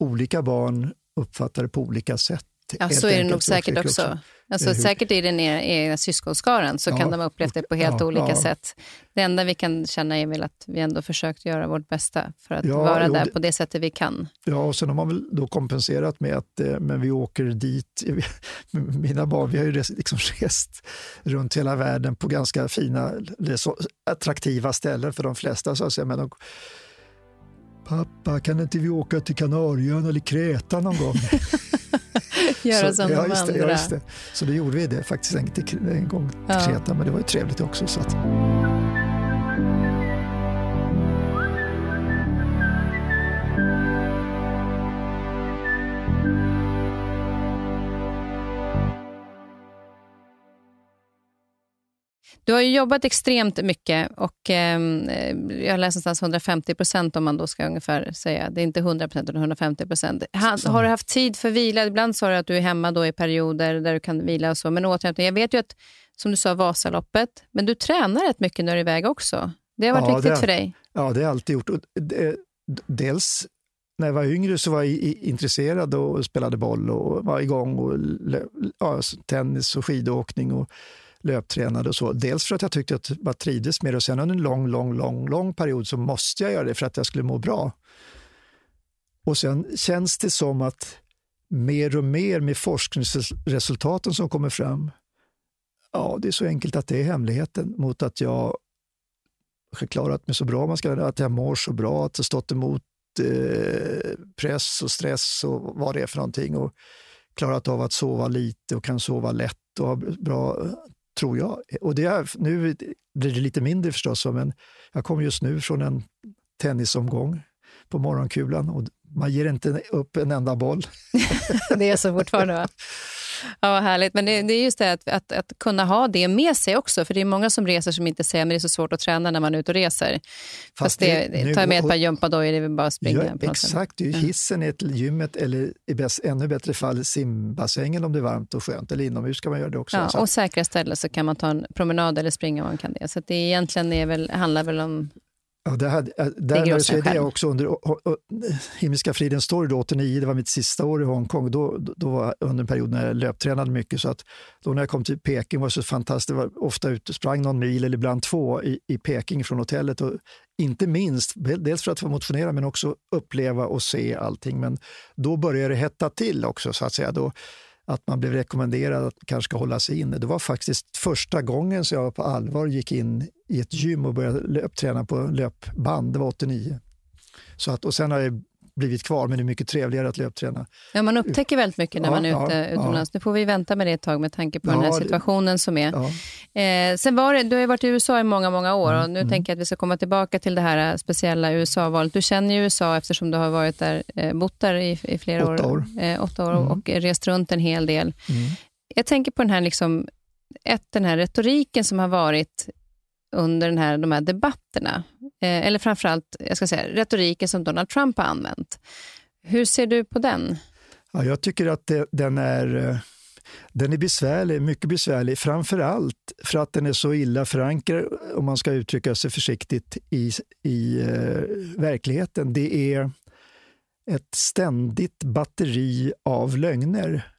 olika barn uppfattar det på olika sätt. Ja, så är det nog säkert tycker också. Alltså, Hur- säkert i den e- egna syskonskaran så Ja, kan de ha upplevt det på helt ja, olika ja. sätt. Det enda vi kan känna är väl att vi ändå försökt göra vårt bästa för att vara jo, där det- på det sättet vi kan. Ja, och sen har man väl då kompenserat med att eh, men vi åker dit. Mina barn, vi har ju rest, liksom rest runt hela världen på ganska fina, attraktiva ställen för de flesta. Så att säga. Men de, Pappa, kan inte vi åka till Kanarieöarna eller Kreta någon gång? Göra som ja, de just det, andra. ja, just det. Så då gjorde vi det faktiskt en, en gång till. Kreta, men det var ju trevligt också. Så att, Du har ju jobbat extremt mycket och eh, jag har läst någonstans 150 procent om man då ska ungefär säga. Det är inte 100 procent utan 150 procent. Ha- Har du haft tid för vila? Ibland sa du att du är hemma då i perioder där du kan vila och så. Men återhämtning, jag vet ju att, som du sa, Vasaloppet, men du tränar rätt mycket när du är iväg också. Det har varit Ja, viktigt det- för dig. Ja, det har jag alltid gjort. Och det, dels när jag var yngre så var jag intresserad och spelade boll och var igång och ja, tennis och skidåkning och löptränade och så. Dels för att jag tyckte att jag trivdes med det och sen under en lång, lång, lång, lång period så måste jag göra det för att jag skulle må bra. Och sen känns det som att mer och mer med forskningsresultaten som kommer fram, ja, det är så enkelt att det är hemligheten mot att jag har klarat mig så bra, man ska, att jag mår så bra, att jag stått emot eh, press och stress och vad det är för någonting och klarat av att sova lite och kan sova lätt och ha bra, tror jag. Och det är, nu blir det lite mindre förstås, men jag kommer just nu från en tennisomgång på morgonkulan och man ger inte upp en enda boll. Det är så fortfarande va? Ja, vad härligt. Men det, det är just det att, att, att kunna ha det med sig också. För det är många som reser som inte säger att det är så svårt att träna när man är ute och reser. Fast, det, nu- tar jag med ett par gympadojor, det är väl bara att springa. Ja, exakt, det är ju hissen till gymmet eller i bäst, ännu bättre fall simbassängen om det är varmt och skönt. Eller inomhus kan man göra det också. Ja, Så och säkra ställen så kan man ta en promenad eller springa om man kan det. Så det egentligen är väl, handlar väl om Ja, det hade, äh, där det så det också under och, och, Himmelska fridens torg 89, det var mitt sista år i Hongkong. Då, då var under en period när jag löptränade mycket. Så att då när jag kom till Peking var det så fantastiskt. Det var ofta ute sprang någon mil eller ibland två i, i Peking från hotellet. Och inte minst, dels för att få motionera men också uppleva och se allting. Men då började det hetta till också så att säga. Då, att man blev rekommenderad att kanske hålla sig inne. Det var faktiskt första gången som jag på allvar gick in i ett gym och började löpträna på löpband. Det var 89. Så att, och sen har jag blivit kvar, men det är mycket trevligare att löpträna. Ja, man upptäcker väldigt mycket när ja, man är ute ja, utomlands. Ja. Nu får vi vänta med det ett tag med tanke på den här situationen som är. Eh, sen var det, du har varit i USA i många, många år mm, och nu mm. tänker jag att vi ska komma tillbaka till det här speciella USA-valet. Du känner ju USA eftersom du har varit där, eh, bott där i, i flera åtta år, år. Eh, åtta år mm. och rest runt en hel del. Mm. Jag tänker på den här, liksom, ett, den här retoriken som har varit under den här, de här debatterna. Eh, eller framförallt jag ska säga, retoriken som Donald Trump har använt. Hur ser du på den? Ja, jag tycker att det, den är eh, den är besvärlig, mycket besvärlig, framför allt för att den är så illa förankrad, om man ska uttrycka sig försiktigt, i, i eh, verkligheten. Det är ett ständigt batteri av lögner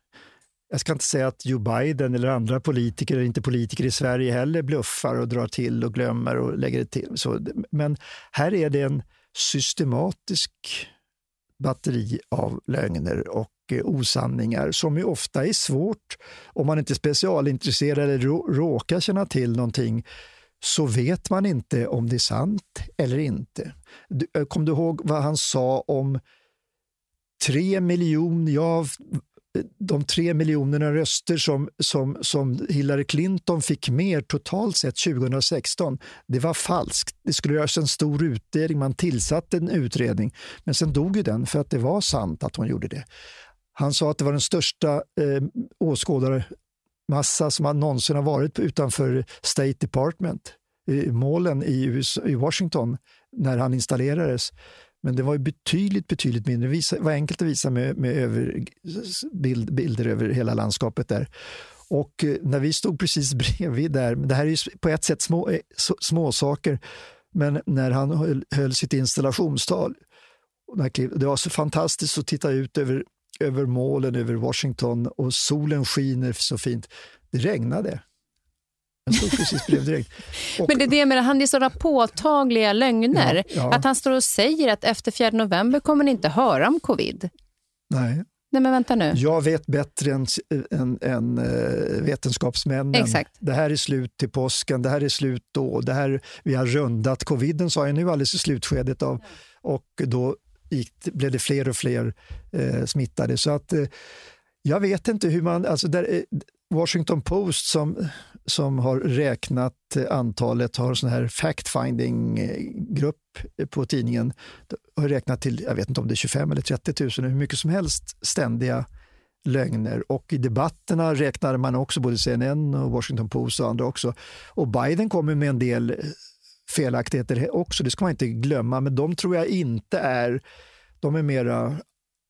jag ska inte säga att Joe Biden eller andra politiker, eller inte politiker i Sverige heller, bluffar och drar till och glömmer och lägger det till. Så, men här är det en systematisk batteri av lögner och eh, osanningar som ju ofta är svårt om man inte är specialintresserad eller råkar känna till någonting så vet man inte om det är sant eller inte. Eh, kom du ihåg vad han sa om tre miljoner, jag de tre miljonerna röster som, som, som Hillary Clinton fick mer totalt sett 2016, det var falskt. Det skulle göras en stor utredning, man tillsatte en utredning, men sen dog ju den för att det var sant att hon gjorde det. Han sa att det var den största eh, åskådarmassa som någonsin har varit utanför State Department, eh, målen i, USA, i Washington, när han installerades. Men det var betydligt, betydligt mindre. Det var enkelt att visa med, med över, bild, bilder över hela landskapet där. Och eh, när vi stod precis bredvid där, det här är ju på ett sätt små, eh, små saker, men när han höll, höll sitt installationstal, det var så fantastiskt att titta ut över, över målen över Washington och solen skiner så fint. Det regnade. Jag stod precis bredvid direkt. Och, Men det är det med han är sådana påtagliga lögner. Ja, ja. Att han står och säger att efter 4 november kommer ni inte höra om covid. Nej. Nej, men vänta nu. Jag vet bättre än, än, än uh, vetenskapsmännen. Exakt. Det här är slut till påsken, det här är slut då. Det här, vi har rundat coviden, sa jag nu alldeles i slutskedet av. Och då gick, blev det fler och fler uh, smittade. Så att uh, jag vet inte hur man... Alltså där, Washington Post som, som har räknat antalet, har en sån här fact-finding-grupp på tidningen, har räknat till, jag vet inte om det är 25 eller 30 000, hur mycket som helst ständiga lögner. Och i debatterna räknar man också både CNN och Washington Post och andra också. Och Biden kommer med en del eh, felaktigheter också, det ska man inte glömma, men de tror jag inte är de är mera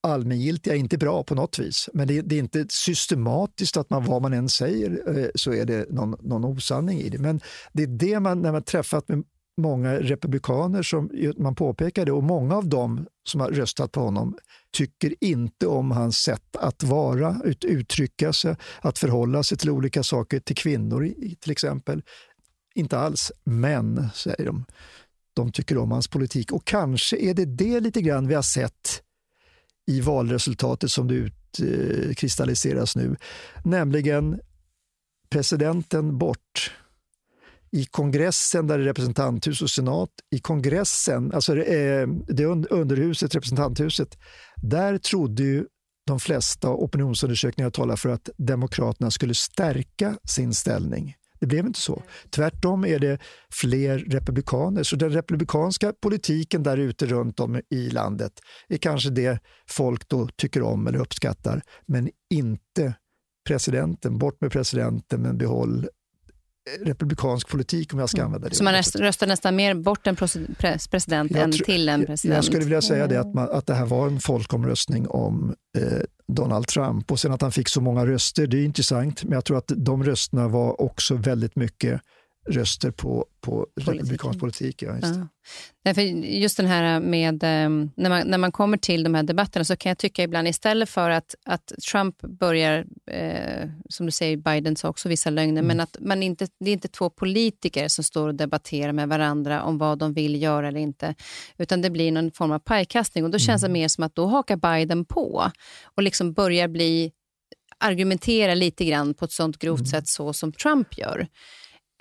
allmängiltiga, inte bra på något vis. Men det, det, är inte systematiskt att man vad man än säger eh, så är det någon, någon osanning i det. Men det är det man, när man träffat med många republikaner som man påpekar det och många av dem som har röstat på honom tycker inte om hans sätt att vara, ut, uttrycka sig, att förhålla sig till olika saker, till kvinnor till exempel. Inte alls, men, säger de. De tycker om hans politik och kanske är det det lite grann vi har sett i valresultatet som det utkristalliseras nu, nämligen presidenten bort. I kongressen, där det är representanthus och senat, i kongressen, alltså eh, det, underhuset, representanthuset, där trodde ju de flesta opinionsundersökningar talar för att Demokraterna skulle stärka sin ställning. Det blev inte så. Tvärtom är det fler republikaner. Så den republikanska politiken där ute runt om i landet är kanske det folk då tycker om eller uppskattar, men inte presidenten. Bort med presidenten, men behåll republikansk politik om jag ska mm. använda det. Så man röstar nästan mer bort en president än till en president? Jag skulle vilja säga det att, man, att det här var en folkomröstning om eh, Donald Trump och sen att han fick så många röster, det är intressant, men jag tror att de rösterna var också väldigt mycket röster på, på republikansk politik. Ja, just, ja. för just den här med, ehm, när man, när man kommer till de här debatterna så kan jag tycka ibland istället för att, att Trump börjar, eh, som du säger, Biden sa också vissa lögner, mm. men att man inte, det är inte två politiker som står och debatterar med varandra om vad de vill göra eller inte, utan det blir någon form av pajkastning och då känns mm. det mer som att då hakar Biden på och liksom börjar bli argumentera lite grann på ett sånt grovt mm. sätt så som Trump gör.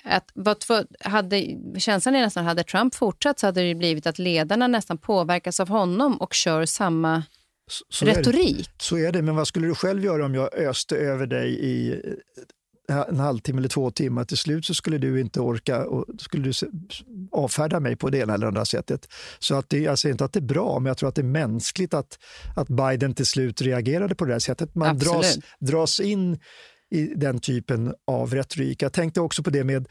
Att, vad, hade, känslan är nästan hade Trump fortsatt så hade det blivit att ledarna nästan påverkas av honom och kör samma så, så retorik. Är så är det, men vad skulle du själv göra om jag öste över dig i eh, en halvtimme eller två timmar. Till slut så skulle du inte orka och skulle du avfärda mig på det ena eller andra sättet. Så att det, jag säger inte att det är bra, men jag tror att det är mänskligt att, att Biden till slut reagerade på det här sättet. Man dras, dras in i den typen av retorik. Jag tänkte också på det med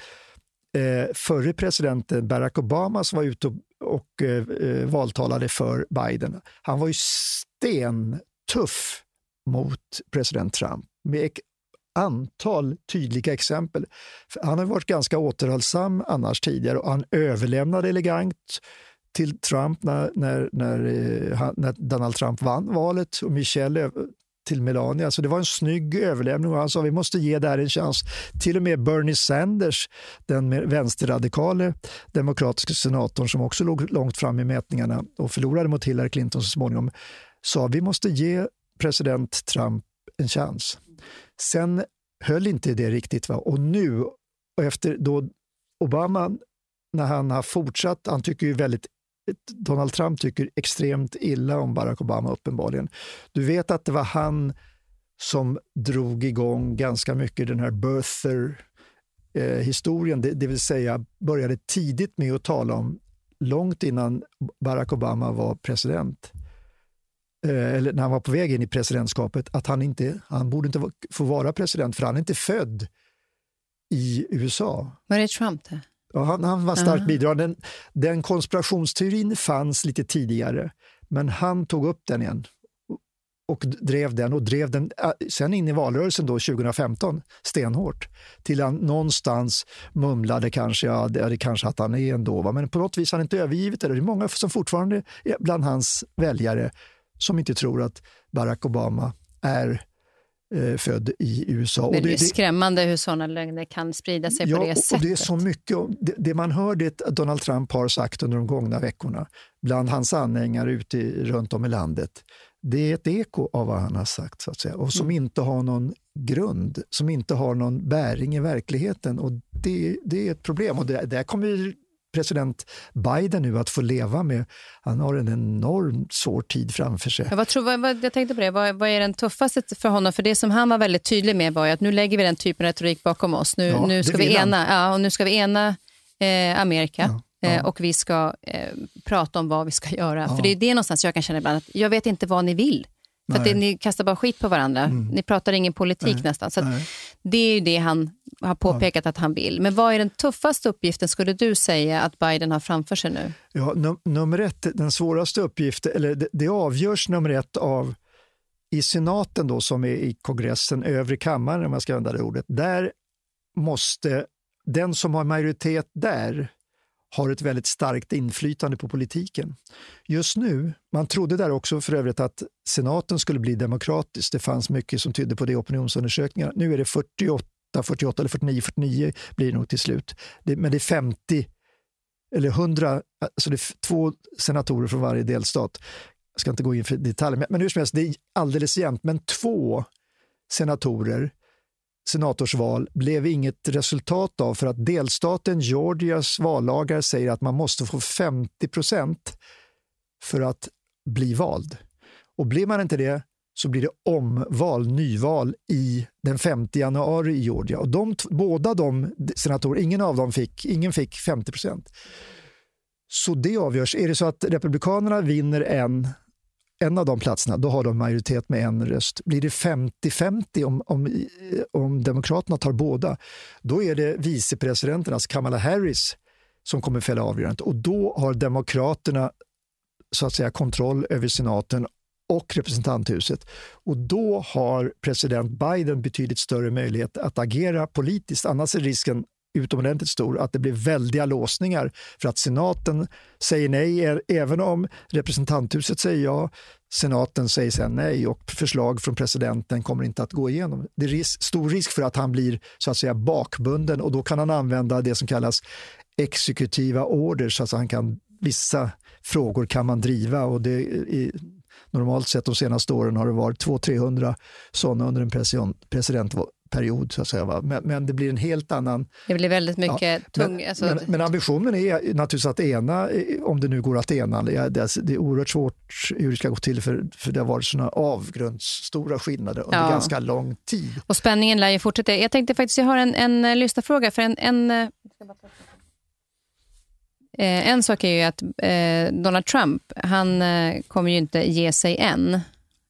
eh, förre presidenten Barack Obama som var ute och, och eh, eh valtalade för Biden. Han var ju stentuff mot president Trump med ett antal tydliga exempel. Han har varit ganska återhållsam annars tidigare och han överlämnade elegant till Trump när, när, när, eh, när Donald Trump vann valet och Michelle till Melania. Så det var en snygg överlämning och han sa vi måste ge det här en chans. Till och med Bernie Sanders, den vänsterradikale demokratiska senatorn som också låg långt fram i mätningarna och förlorade mot Hillary Clinton så småningom, sa vi måste ge president Trump en chans. Sen höll inte det riktigt. Va? Och nu, och efter då Obama, när han har fortsatt, han tycker ju väldigt Donald Trump tycker extremt illa om Barack Obama uppenbarligen. Du vet att det var han som drog igång ganska mycket den här birther eh, historien, det, det, vill säga började tidigt med att tala om, långt innan Barack Obama var president, eh, eller när han var på väg in i presidentskapet, att han inte, han borde inte få vara president för han är inte född i USA. Var det Trump det? Ja, han, han var starkt bidragande. Den, den konspirationsteorin fanns lite tidigare, men han tog upp den igen och drev den och drev den äh, sen in i valrörelsen då 2015 stenhårt. Till han någonstans mumlade kanske, ja det är kanske att han är ändå, va? men på något vis har han inte övergivit det. Det är många som fortfarande bland hans väljare som inte tror att Barack Obama är eh, född i USA. Men det, är skrämmande hur sådana lögner kan sprida sig ja, på det sättet. Och det är så mycket. Det, det, man hör det Donald Trump har sagt under de gångna veckorna bland hans anhängare ute i, runt om i landet, det är ett eko av vad han har sagt så att säga, och som mm. inte har någon grund, som inte har någon bäring i verkligheten. Och Det, det är ett problem och det, där kommer president Biden nu att få leva med. Han har en enormt svår tid framför sig. Ja, vad tror, vad, jag tänkte på det, vad, vad, är den tuffaste för honom? För det som han var väldigt tydlig med var att nu lägger vi den typen av retorik bakom oss. Nu, ja, nu, ska, vi ena, ja, och nu ska vi ena eh, Amerika. Ja. Eh, och vi ska eh, prata om vad vi ska göra. För det är det någonstans jag kan känna ibland, att jag vet inte vad ni vill. För det, ni kastar bara skit på varandra. Mm. Ni pratar ingen politik Nej. nästan. Så det är ju det han har påpekat ja. att han vill. Men vad är den tuffaste uppgiften skulle du säga att Biden har framför sig nu? Ja, num nummer ett, den svåraste uppgiften, eller det, det avgörs nummer ett av i senaten då som är i kongressen, övre kammaren om man ska använda det ordet, där måste den som har majoritet där har ett väldigt starkt inflytande på politiken. Just nu, man trodde där också för övrigt att senaten skulle bli demokratisk. Det fanns mycket som tydde på det i opinionsundersökningar. Nu är det 48, 48 eller 49, 49 blir det nog till slut. Det, men det är 50 eller 100, alltså det är två senatorer från varje delstat. Jag ska inte gå in för detaljer, men hur som helst, det är alldeles jämnt. Men två senatorer senatorsval blev inget resultat av för att delstaten Georgias vallagar säger att man måste få 50 procent för att bli vald. Och blir man inte det så blir det omval, nyval i den 5 januari i Georgia. Och de, båda de senatorer, ingen av dem fick, ingen fick 50 procent. Så det avgörs. Är det så att Republikanerna vinner en en av de platserna, då har de majoritet med en röst. Blir det 50-50 om, om, om Demokraterna tar båda, då är det vicepresidenternas alltså Kamala Harris som kommer fälla avgörandet. Och då har Demokraterna så att säga kontroll över senaten och representanthuset. Och då har president Biden betydligt större möjlighet att agera politiskt. Annars är risken utomordentligt stor att det blir väldiga låsningar för att senaten säger nej, även om representanthuset säger ja, senaten säger sen nej och förslag från presidenten kommer inte att gå igenom. Det är risk, stor risk för att han blir så att säga bakbunden och då kan han använda det som kallas exekutiva orders, alltså han kan, vissa frågor kan man driva och det i, normalt sett de senaste åren har det varit 200-300 sådana under en president, period. Så att säga, men, men, det blir en helt annan... Det blir väldigt mycket ja, tung... Men, alltså... men, men, ambitionen är naturligtvis att ena, om det nu går att ena. Det är, det är oerhört svårt hur det ska gå till för, för det har varit sådana avgrundsstora skillnader under ja. ganska lång tid. Och spänningen lär ju fortsätta. Jag tänkte faktiskt, jag har en, en eh, lyssnarfråga. För en, en, eh, en sak är ju att eh, Donald Trump, han eh, kommer ju inte ge sig än.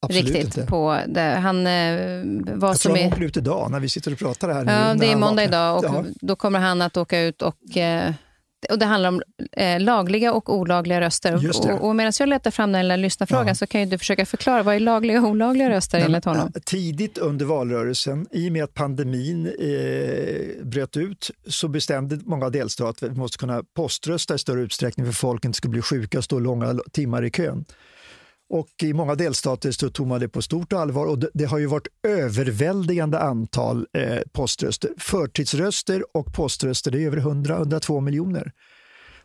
Absolut riktigt inte. på det. Han, eh, vad jag tror han åker ut idag när vi sitter och pratar här. Ja, nu, det är måndag idag och ja. då kommer han att åka ut och eh, och det handlar om eh, lagliga och olagliga röster. Och, och medan jag letar fram den lilla lyssnarfrågan ja. så kan ju du försöka förklara vad är lagliga och olagliga röster enligt honom? Tidigt under valrörelsen, i och med att pandemin eh, bröt ut, så bestämde många delstater att vi måste kunna poströsta i större utsträckning för folk inte ska bli sjuka och stå långa timmar i kön. Och I många delstater så tog man det på stort allvar och det, det har ju varit överväldigande antal eh, poströster. Förtidsröster och poströster, det är över 100-102 miljoner.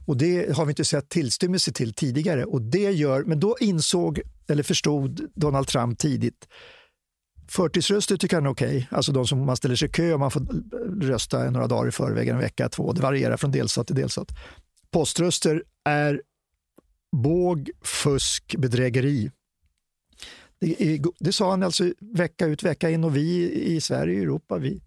Och Det har vi inte sett tillstymmelse till tidigare. Och det gör, men då insåg, eller förstod Donald Trump tidigt Förtidsröster tycker han är okej, okay. alltså de som man ställer sig i kö och man får rösta några dagar i förväg, en vecka, två. Det varierar från delstat till delstat. Poströster är båg, fusk, bedrägeri. Det, det, sa han alltså vecka ut vecka in och vi i Sverige och Europa, vi,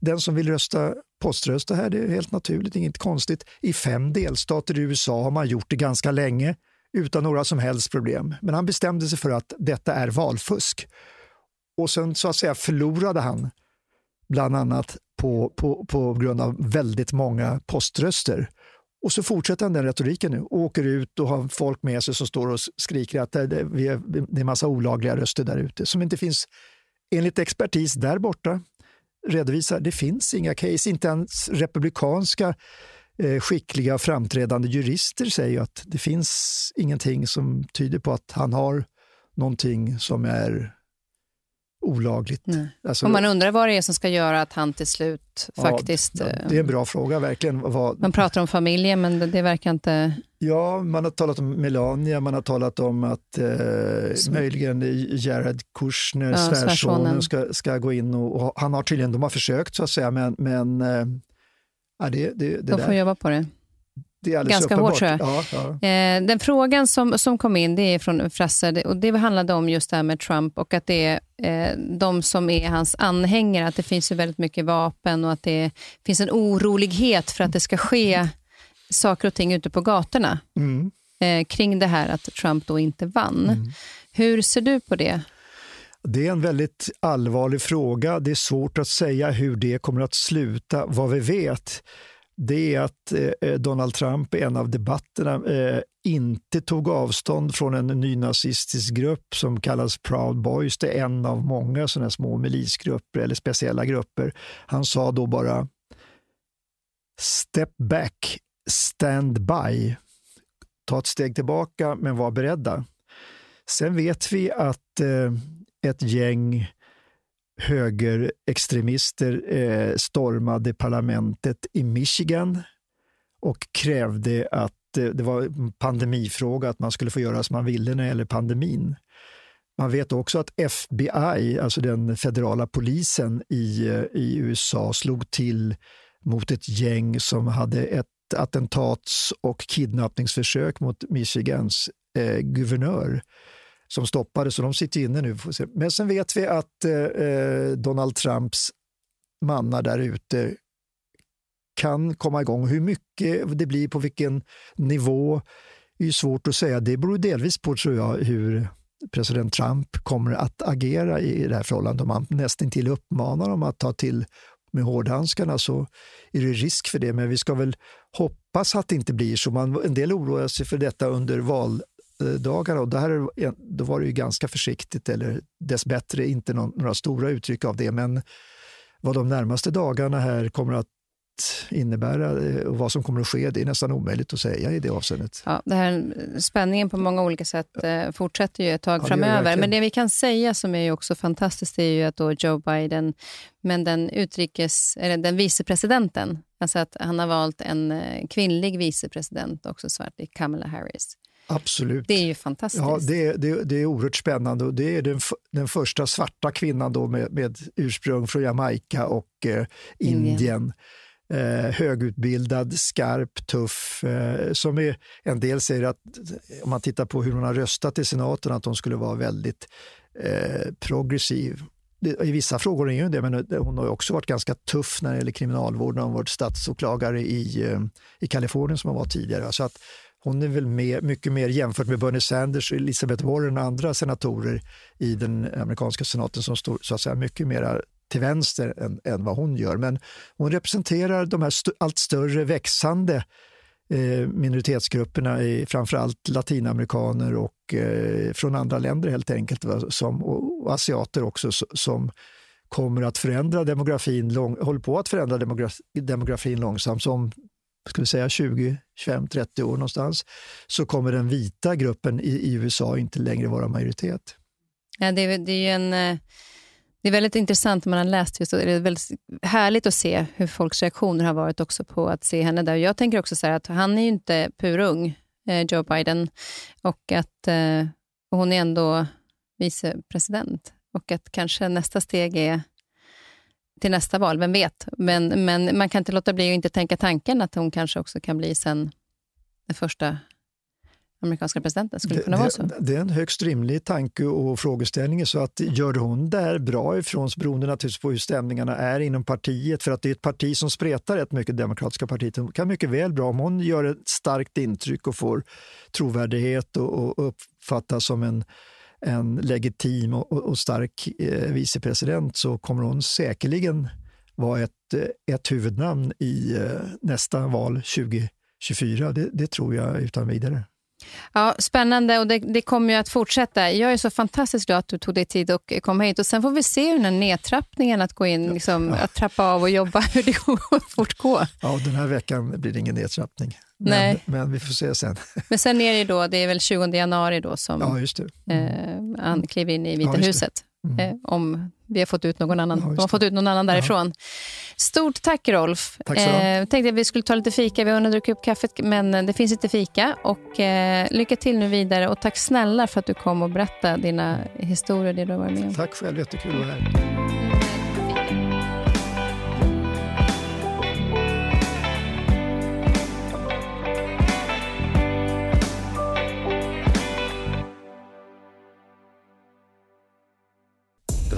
den som vill rösta poströsta här, det är helt naturligt, inget konstigt. I fem delstater i USA har man gjort det ganska länge utan några som helst problem. Men han bestämde sig för att detta är valfusk. Och sen så att säga förlorade han bland annat på, på, på grund av väldigt många poströster. Och så fortsätter han den retoriken nu och åker ut och har folk med sig som står och skriker att det är, det är massa olagliga röster där ute som inte finns, enligt expertis där borta, redovisar det finns inga case. Inte ens republikanska eh, skickliga framträdande jurister säger att det finns ingenting som tyder på att han har någonting som är olagligt. Alltså, och man undrar vad det är som ska göra att han till slut ja, faktiskt... Ja, det är en bra fråga, verkligen. Vad, man pratar om familjen, men det, det, verkar inte... Ja, man har talat om Melania, man har talat om att eh, möjligen Jared Kushner, ja, svärsonen, ska, ska gå in och, och, han har tydligen, de har försökt så att säga, men, men eh, ja, det, det, det De får där. jobba på det ganska uppenbart. hårt tror jag. Ja, ja. Eh, den frågan som, som kom in det är från Frasse och det handlade om just det här med Trump och att det är eh, de som är hans anhängare, att det finns ju väldigt mycket vapen och att det finns en orolighet för att det ska ske saker och ting ute på gatorna mm. eh, kring det här att Trump då inte vann. Mm. Hur ser du på det? Det är en väldigt allvarlig fråga. Det är svårt att säga hur det kommer att sluta. Vad vi vet det är att eh, eh, Donald Trump i en av debatterna eh, inte tog avstånd från en nynazistisk grupp som kallas Proud Boys. Det är en av många sådana små milisgrupper eller speciella grupper. Han sa då bara Step back, stand by. Ta ett steg tillbaka, men var beredda. Sen vet vi att eh, ett gäng högerextremister eh, stormade parlamentet i Michigan och krävde att eh, det var en pandemifråga, att man skulle få göra som man ville när det gäller pandemin. Man vet också att FBI, alltså den federala polisen i, eh, i USA, slog till mot ett gäng som hade ett attentats och kidnappningsförsök mot Michigans eh, guvernör som stoppades och de sitter inne nu. Men sen vet vi att eh, eh, Donald Trumps mannar där ute kan komma igång. Hur mycket det blir, på vilken nivå, är svårt att säga. Det beror delvis på, tror jag, hur president Trump kommer att agera i det här förhållandet. Om han nästan till uppmanar dem att ta till med hårdhandskarna så är det risk för det. Men vi ska väl hoppas att det inte blir så. Man, en del oroar sig för detta under val, dagarna och där, då var det ju ganska försiktigt eller dessbättre inte någon, några stora uttryck av det. Men vad de närmaste dagarna här kommer att innebära eh, och vad som kommer att ske, det är nästan omöjligt att säga i det avseendet. Ja, det här, spänningen på många olika sätt eh, fortsätter ju ett tag Ja, framöver. verkligen. Men det vi kan säga som är också fantastiskt är ju att då Joe Biden, men den utrikes, eller den vicepresidenten, alltså att han har valt en eh, kvinnlig vicepresident också svart, det Kamala Harris. Absolut. Det är ju fantastiskt. Ja, det, det, det är oerhört spännande och det är den, den första svarta kvinnan då med, med ursprung från Jamaica och eh, Indien. Indien. Eh, högutbildad, skarp, tuff. Eh, som är, en del säger att om man tittar på hur hon har röstat i senaten att hon skulle vara väldigt eh, progressiv. Det- I vissa frågor är hon det, men hon har också varit ganska tuff när det gäller kriminalvården. Hon har varit statsåklagare i, eh, i Kalifornien som hon var tidigare. Så att hon är väl mer, mycket mer jämfört med Bernie Sanders, Elizabeth Warren och andra senatorer i den amerikanska senaten som står så att säga mycket mer till vänster än, än vad hon gör. Men hon representerar de här st- allt större växande eh, minoritetsgrupperna, i, framförallt latinamerikaner och eh, från andra länder helt enkelt, va, som, och, och asiater också, som kommer att förändra demografin, lång, håller på att förändra demografin långsamt. Som ska vi säga 20, 25, 30 år någonstans, så kommer den vita gruppen i, i USA inte längre vara majoritet. Ja, det, är, det är ju en... Eh, det är väldigt intressant när man har läst just det. Det är väldigt härligt att se hur folks reaktioner har varit också på att se henne där. Jag tänker också så här att han är ju inte purung, eh, Joe Biden, och att eh, och hon är ändå vicepresident. Och att kanske nästa steg är till nästa val, vem vet? Men, men man kan inte låta bli att inte tänka tanken att hon kanske också kan bli sen den första amerikanska presidenten. Skulle det kunna vara så? Det, det är en högst rimlig tanke och frågeställning. Så att gör hon där bra ifrån så beroende naturligtvis på hur stämningarna är inom partiet. För att det är ett parti som spretar rätt mycket, Demokratiska partiet. Det kan mycket väl bra, om hon gör ett starkt intryck och får trovärdighet och, och uppfattas som en, en legitim och, och och stark eh, vicepresident så kommer hon säkerligen vara ett, eh, ett huvudnamn i eh, nästa val 2024. Det, det tror jag utan vidare. Ja, spännande och det, det kommer ju att fortsätta. Jag är så fantastiskt glad att du tog dig tid att komma hit och sen får vi se hur den här nedtrappningen att gå in, liksom, att trappa av och jobba, hur det går, fortgår. Ja, den här veckan blir det ingen nedtrappning. Men, Nej. men vi får se sen. Men sen är det då, det är väl 20 januari då som Ja, just det. eh, han kliver in i Vita Ja, huset. Mm. Eh, om vi har fått ut någon annan, Ja, de har fått ut någon annan därifrån. Stort tack Rolf. Tack så eh, tänkte att vi skulle ta lite fika, vi har hunnit dricka upp kaffet men eh, det finns inte fika. Och, eh, lycka till nu vidare och tack snälla för att du kom och berättade dina historier, det du har varit med om. Tack själv, jättekul att vara här.